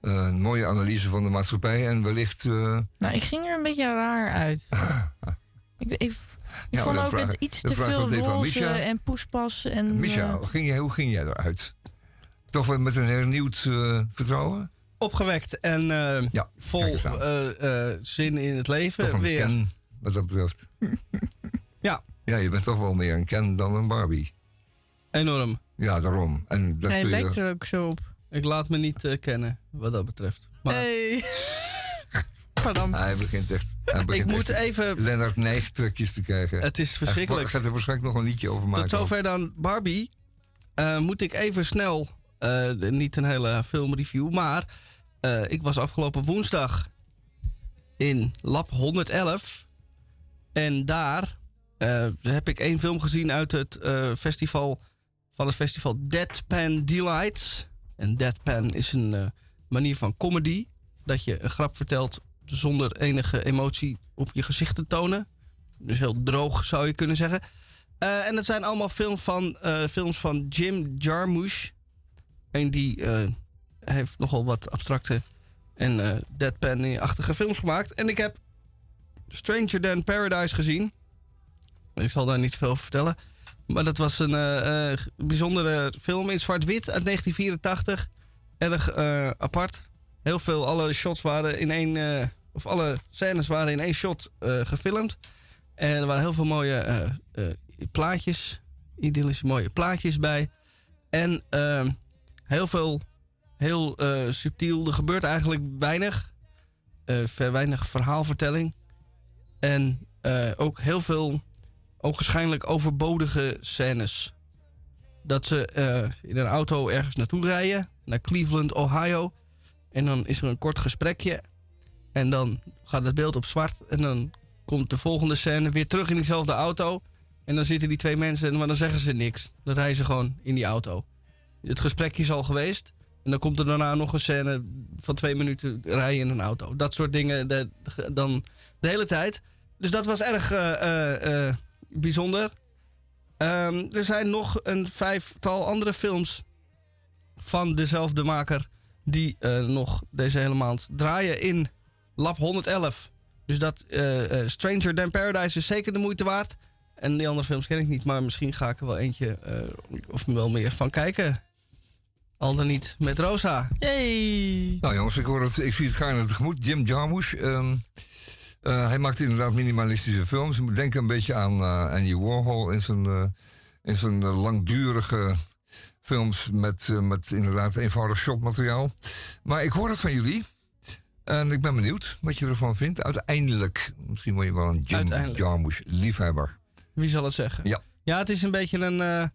eh, een mooie analyse van de maatschappij en wellicht... eh, Nou, ik ging er een beetje raar uit. ik, ik, ik Ja, vond ook vraag- het iets te veel roze en poespas. En, Misha, eh, hoe ging jij, hoe ging jij eruit? Toch wel met een hernieuwd vertrouwen? Opgewekt en eh, Ja, vol zin in het leven. Toch een weer. Ken, wat dat betreft. Ja. Ja, je bent toch wel meer een Ken dan een Barbie. Enorm. Ja, daarom. En dat hij kun je... lijkt er ook zo op. Ik laat me niet eh, kennen wat dat betreft. Maar Hey. Hij begint echt... Hij begint ik moet echt even... Lennart neigtrekjes te krijgen. Het is verschrikkelijk. Hij gaat er waarschijnlijk nog een liedje over maken. Tot zover dan Barbie. Eh, moet ik even snel, eh, niet een hele filmreview, maar eh, ik was afgelopen woensdag in Lab 111. En daar eh, heb ik één film gezien uit het eh, festival, van het festival Deadpan Delights. En Deadpan is een eh, manier van comedy, dat je een grap vertelt zonder enige emotie op je gezicht te tonen. Dus heel droog zou je kunnen zeggen. Eh, en het zijn allemaal films van, eh, films van Jim Jarmusch. En die heeft nogal wat abstracte en deadpan-achtige films gemaakt. En ik heb Stranger Than Paradise gezien. Ik zal daar niet veel over vertellen. Maar dat was een eh, eh, bijzondere film in zwart-wit uit 1984. Erg eh, apart. Heel veel, alle shots waren in één... of alle scènes waren in één shot gefilmd. En er waren heel veel mooie plaatjes. Idyllische mooie plaatjes bij. En ehm, heel veel, heel subtiel. Er gebeurt eigenlijk weinig. Weinig verhaalvertelling. En ook heel veel, ogenschijnlijk overbodige scènes. Dat ze eh, in een auto ergens naartoe rijden. Naar Cleveland, Ohio. En dan is er een kort gesprekje. En dan gaat het beeld op zwart. En dan komt de volgende scène weer terug in diezelfde auto. En dan zitten die twee mensen, maar dan zeggen ze niks. Dan rijden ze gewoon in die auto. Het gesprekje is al geweest. En dan komt er daarna nog een scène van twee minuten rijden in een auto. Dat soort dingen dan de hele tijd. Dus dat was erg eh, eh, bijzonder. Ehm, er zijn nog een vijftal andere films van dezelfde maker die eh, nog deze hele maand draaien in Lab 111. Dus dat eh, eh, Stranger Than Paradise is zeker de moeite waard. En die andere films ken ik niet, maar misschien ga ik er wel eentje eh, of wel meer van kijken. Al dan niet met Rosa. Hey. Nou jongens, ik, hoor het, ik zie het gaarne tegemoet. Jim Jarmusch. ehm, eh, hij maakt inderdaad minimalistische films. Je moet denken een beetje aan eh, Andy Warhol in zijn, eh, in zijn langdurige films met, met inderdaad eenvoudig shotmateriaal. Maar ik hoor het van jullie. En ik ben benieuwd wat je ervan vindt. Uiteindelijk, misschien word je wel een Jim. Jarmusch liefhebber. Wie zal het zeggen? Ja. Ja, het is een beetje een.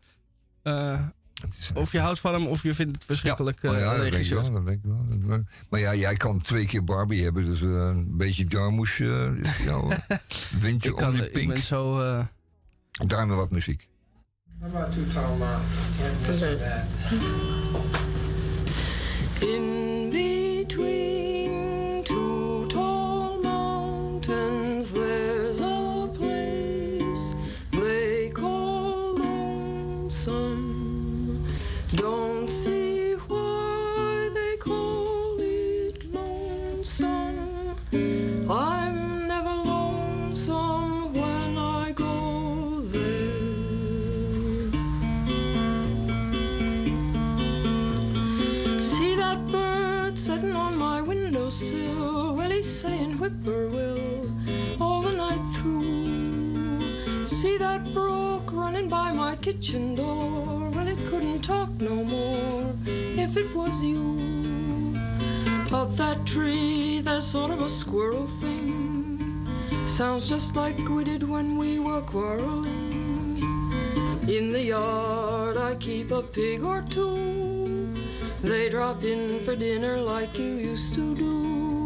Eh, eh, of je houdt van hem of je vindt het verschrikkelijk Oh eh, ja, dat denk ik wel, dat denk ik wel. Dat wel. Maar ja, jij kan twee keer Barbie hebben, dus eh, een beetje Jarmusch eh, is jouw eh, windje Ik, om kan, die ik pink. ben zo. eh, Daarmee wat muziek. How about. In kitchen door? Well, it couldn't talk no more if it was you. Up that tree, there's sort of a squirrel thing. Sounds just like we did when we were quarreling. In the yard, I keep a pig or two. They drop in for dinner like you used to do.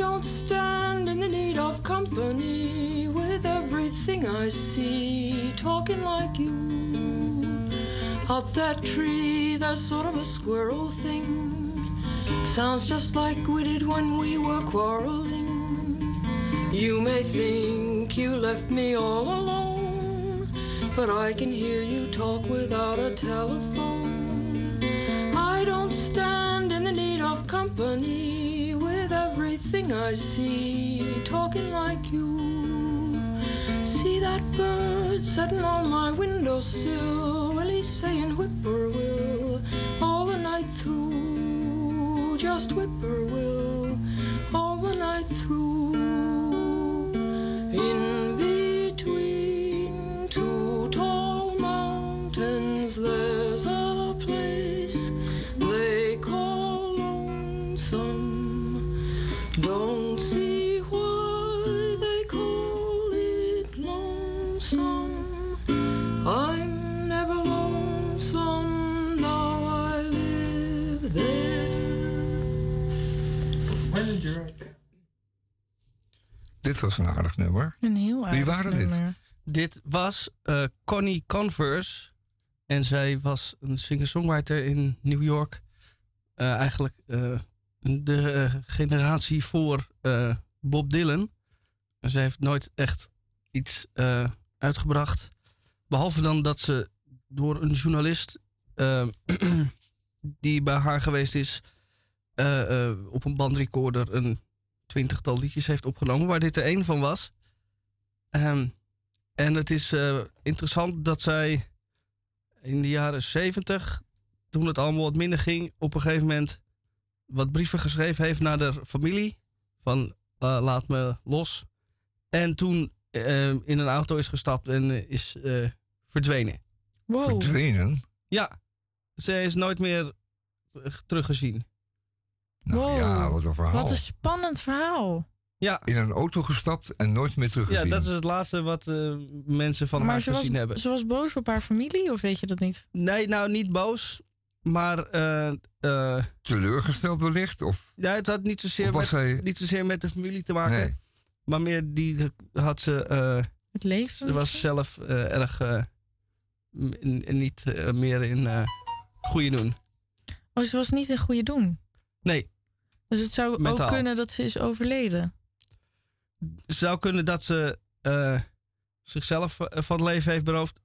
Don't stand in the need of company with everything I see talking like you. Up that tree, there's sort of a squirrel thing. Sounds just like we did when we were quarreling. You may think you left me all alone, but I can hear you talk without a telephone. I don't stand in the need of company everything I see talking like you. See that bird sitting on my windowsill? He's saying whippoorwill all the night through. Just whippoorwill all the night through. Dit was een aardig nummer. Een heel Wie aardig waren dit? nummer. Dit was eh, Connie Converse. En zij was een singer-songwriter in New York. Eh, eigenlijk eh, de generatie voor eh, Bob Dylan. En ze heeft nooit echt iets eh, uitgebracht. Behalve dan dat ze door een journalist die bij haar geweest is, eh, eh, op een bandrecorder een twintigtal liedjes heeft opgenomen, waar dit er één van was. Ehm, en het is eh, interessant dat zij in de jaren zeventig, toen het allemaal wat minder ging, op een gegeven moment wat brieven geschreven heeft naar de familie. Van eh, laat me los. En toen eh, in een auto is gestapt en is eh, verdwenen. Wow. Verdwenen? Ja, ze is nooit meer terug- teruggezien. Nou Wow. ja, wat een verhaal. Wat een spannend verhaal. Ja. In een auto gestapt en nooit meer teruggezien. Ja, dat is het laatste wat eh, mensen van maar haar ze was, gezien hebben. ze was boos op haar familie, of weet je dat niet? Nee, nou niet boos. Maar eh, eh, Teleurgesteld wellicht? Of ja, het had niet zozeer, met, hij- niet zozeer met de familie te maken. Nee. Maar meer die had ze. eh, Het leven. ze was zelf eh, erg. eh, niet meer in eh goede doen. Oh, ze was niet een goede doen. Nee. Dus het zou Mentaal. ook kunnen dat ze is overleden. Het zou kunnen dat ze eh, zichzelf eh, van het leven heeft beroofd.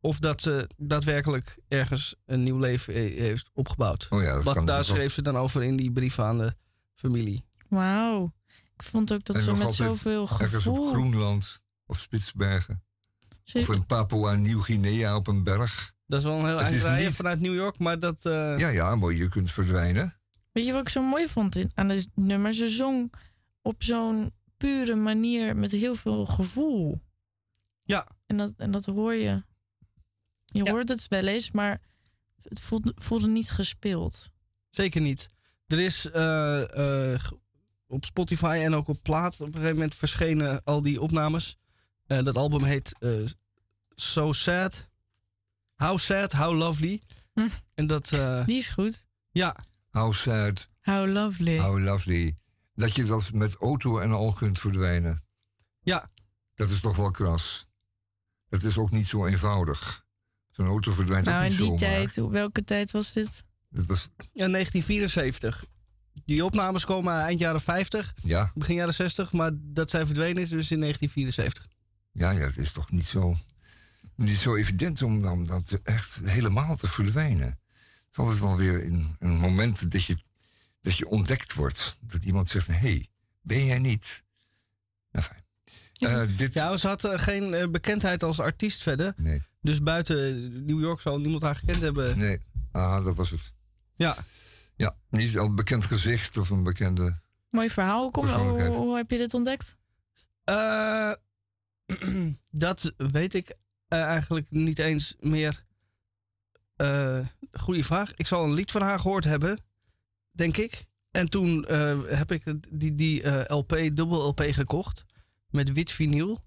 Of dat ze daadwerkelijk ergens een nieuw leven he- heeft opgebouwd. Oh ja, dat Wat, kan daar ook. schreef ze dan over in die brief aan de familie. Wauw. Ik vond ook dat En ze nog met altijd zoveel Ergens op gevoel... Groenland of Spitsbergen. Of in Papua Nieuw-Guinea op een berg. Dat is wel een heel Het eind rijden niet- vanuit New York, maar dat... eh, Ja, ja, maar je kunt verdwijnen. Weet je wat ik zo mooi vond in, aan dit nummer? Ze zong op zo'n pure manier met heel veel gevoel. Ja. En dat, en dat hoor je. Je hoort het wel eens, maar het voelde, voelde niet gespeeld. Zeker niet. Er is eh, eh, op Spotify en ook op plaat op een gegeven moment verschenen al die opnames. Eh, dat album heet So Sad. How Sad, How Lovely. En dat... Die is goed. Ja. How sad, How lovely. how lovely. Dat je dat met auto en al kunt verdwijnen. Ja. Dat is toch wel kras. Dat is ook niet zo eenvoudig. Zo'n auto verdwijnt nou, ook in niet die zomaar. tijd, hoe- welke tijd was dit? Dat was, Ja, 1974. Die opnames komen eind jaren 50, ja, begin jaren 60, maar dat zij verdwenen is dus in 1974. ja, ja, het is toch niet zo, niet zo evident om dan dat echt helemaal te verdwijnen. Het is altijd wel weer een, een moment dat je, dat je ontdekt wordt. Dat iemand zegt, hé, hey, ben jij niet? Nou, fijn. Eh, dit, Ja, ze had eh, geen eh, bekendheid als artiest verder. Nee. Dus buiten New York zal niemand haar gekend hebben. Nee, ah, dat was het. Ja. Ja, niet al een bekend gezicht of een bekende... Mooi verhaal. Kom, hoe, hoe heb je dit ontdekt? Eh, dat weet ik eigenlijk niet eens meer. Eh goeie vraag. Ik zal een lied van haar gehoord hebben, denk ik. En toen eh, heb ik die, die eh, LP, dubbel LP gekocht. Met wit vinyl.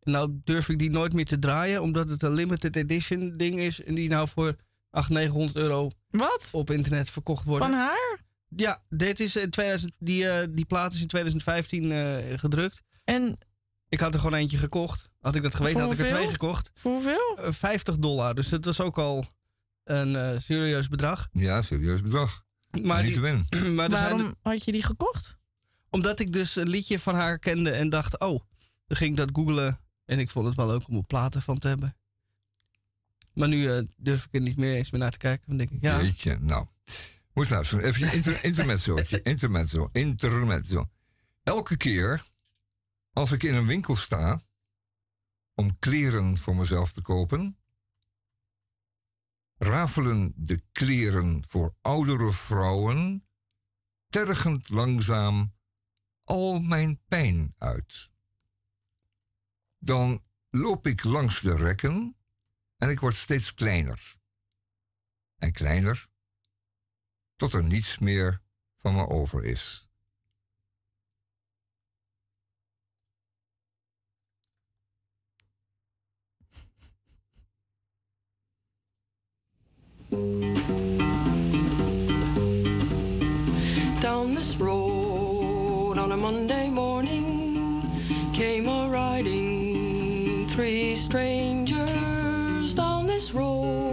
En nou durf ik die nooit meer te draaien, omdat het een limited edition ding is. En die nou voor 800, 900 euro Wat? op internet verkocht worden. Van haar? Ja, dit is in 2000, die, die plaat is in 2015 eh, gedrukt. En ik had er gewoon eentje gekocht. Had ik dat geweten, had ik er twee gekocht. Voor hoeveel? Eh, 50 dollar. Dus dat was ook al een eh, serieus bedrag. Ja, serieus bedrag. Maar winnen. maar Waarom had je die gekocht? omdat ik dus een liedje van haar kende en dacht, oh, dan ging ik dat googlen. En ik vond het wel leuk om er platen van te hebben. Maar nu eh, durf ik er niet meer eens meer naar te kijken. Dan denk ik, ja, Jeetje, nou. Moet luisteren. Even inter, intermezzootje. Intermezzo. Intermezzo. Elke keer als ik in een winkel sta om kleren voor mezelf te kopen, rafelen de kleren voor oudere vrouwen tergend langzaam al mijn pijn uit. Dan loop ik langs de rekken en ik word steeds kleiner. En kleiner, tot er niets meer van me over is. Down this road on a Monday morning came a riding three strangers. Down this road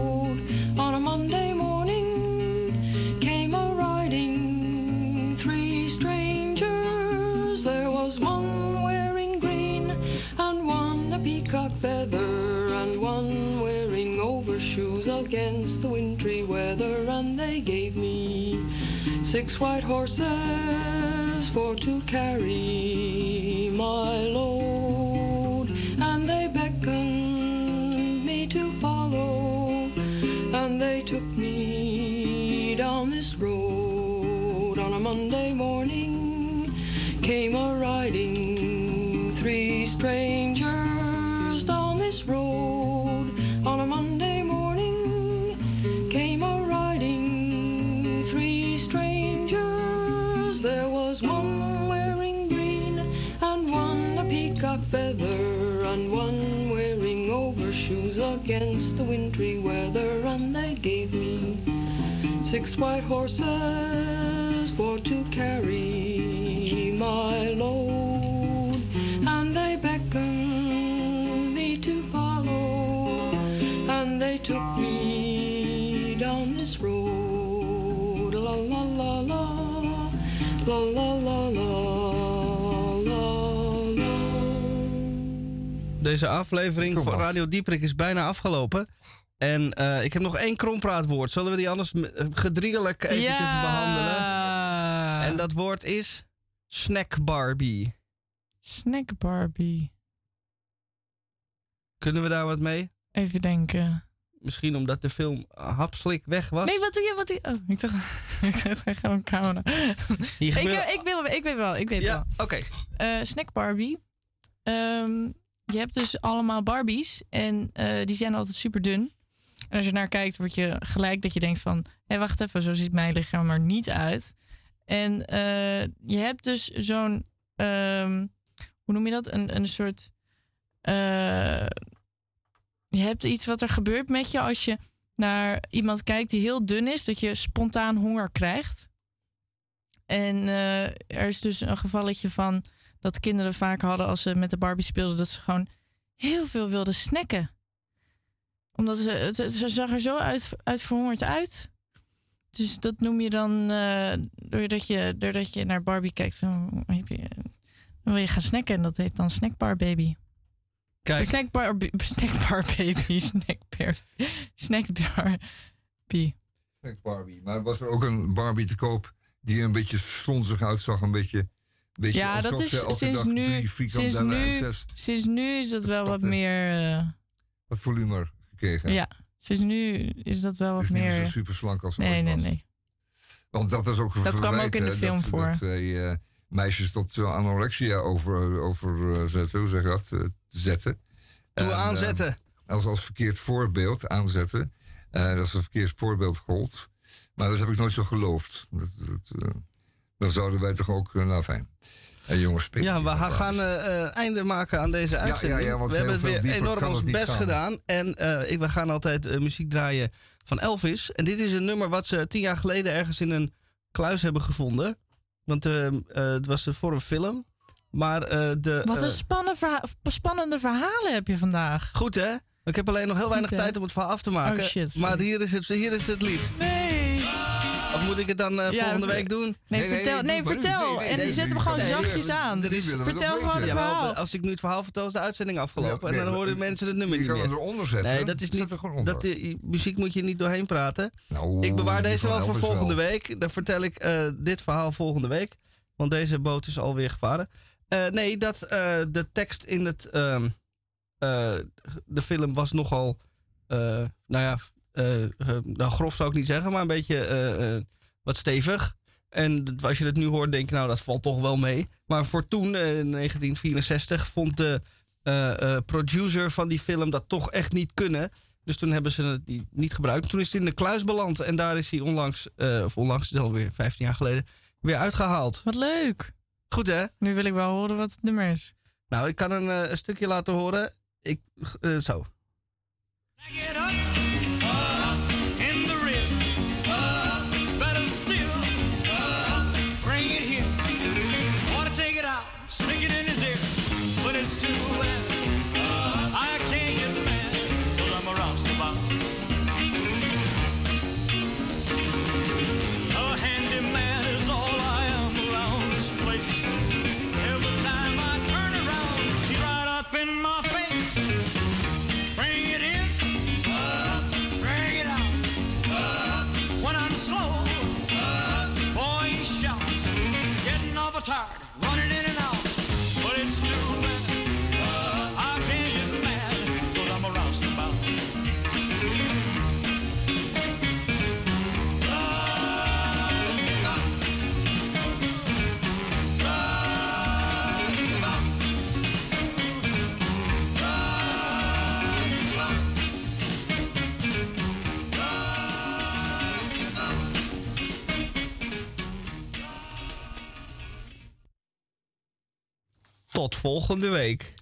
against the wintry weather and they gave me six white horses for to carry my load. And they beckoned me to follow and they took me down this road. On a Monday morning came a riding three strangers against the wintry weather and they gave me six white horses for to carry my load, and they beckoned me to follow, and they took me down this road. La la la la, la la Deze aflevering Kom van af. Radio Dieprik is bijna afgelopen. En eh, ik heb nog één krompraatwoord. Zullen we die anders gedriegelijk even Ja. behandelen? En dat woord is snack Barbie. Snack Barbie. Kunnen we daar wat mee? Even denken. Misschien omdat de film hapslik weg was. Nee, wat doe je? Wat doe je? Oh, ik dacht, ik dacht echt gewoon camera. Ik, ik, wil, ik weet wel, ik weet Ja, wel. oké. Eh, Snack Barbie. Ehm, je hebt dus allemaal Barbies en eh, die zijn altijd super dun. En als je naar kijkt, word je gelijk dat je denkt van... Hé, wacht even, zo ziet mijn lichaam er niet uit. En eh, je hebt dus zo'n... ehm, hoe noem je dat? Een, een soort... eh, je hebt iets wat er gebeurt met je als je naar iemand kijkt die heel dun is, dat je spontaan honger krijgt. En er is dus een gevalletje van dat kinderen vaak hadden als ze met de Barbie speelden, dat ze gewoon heel veel wilden snacken. Omdat ze, ze zag er zo uit, uit verhongerd uit. Dus dat noem je dan, eh, doordat, je, doordat je naar Barbie kijkt, dan, heb je, dan wil je gaan snacken. En dat heet dan snackbar baby. Kijk. Snackbar, snackbar baby, snackbar, snackbar bie. Snack Barbie. Maar was er ook een Barbie te koop die er een beetje slonzig uitzag? Een beetje, beetje Ja, dat is sinds nu, drie sinds nu, sinds nu is dat wel wat patten. meer. eh, wat volume gekregen. ja, sinds nu is dat wel wat is niet meer meer. zo super slank als nee, ooit nee, was. nee. Want dat is ook een Dat kwam ook in de film dat, voor. Dat twee eh, meisjes tot eh, anorexia over, over eh, zetten, hoe zeg je dat? Eh, zetten. En, eh, aanzetten. als, als verkeerd voorbeeld aanzetten. Eh, dat is een verkeerd voorbeeld gold. Maar dat heb ik nooit zo geloofd. Dat, dat, eh, dan zouden wij toch ook, eh, nou fijn. En jongens, Ja, we gaan eh, eh, einde maken aan deze ja, uitzending. ja, want we hebben veel weer enorm ons het best gaan. gedaan. En eh, ik, we gaan altijd muziek draaien van Elvis. En dit is een nummer wat ze tien jaar geleden ergens in een kluis hebben gevonden. Want eh, eh, het was voor een film. Maar eh, de... Wat een spannende, verha- spannende verhalen heb je vandaag. Goed hè? Ik heb alleen nog heel weinig Goed, tijd om het verhaal af te maken. Oh, shit, maar hier is, het, hier is het lied. Nee. Of moet ik het dan eh, volgende week doen? Nee, vertel, nee, vertel. en zet hem gewoon zachtjes aan. Er vertel gewoon het verhaal. als ik nu het verhaal vertel, is de uitzending afgelopen. En dan horen mensen het nummer je niet kan meer. het eronder zetten. Nee, dat is niet. Dat, die muziek moet je niet doorheen praten. Nou, ik bewaar die deze wel voor volgende week. Dan vertel ik eh, dit verhaal volgende week. Want deze boot is alweer gevaren. Eh, nee, dat eh, de tekst in het, ehm, eh, de film was nogal. eh, nou ja, eh, eh, nou, grof zou ik niet zeggen, maar een beetje eh, eh, wat stevig. En dat- als je het nu hoort, denk je, nou, dat valt toch wel mee. Maar voor toen, eh, in 1964, vond de eh, eh, producer van die film dat toch echt niet kunnen. Dus toen hebben ze het die niet gebruikt. Toen is het in de kluis beland. En daar is hij onlangs, eh, of onlangs, het is alweer 15 jaar geleden, weer uitgehaald. Wat leuk. Goed hè? Nu wil ik wel horen wat het nummer is. Nou, ik kan een, eh, een stukje laten horen. Ik, eh, zo. Tot volgende week.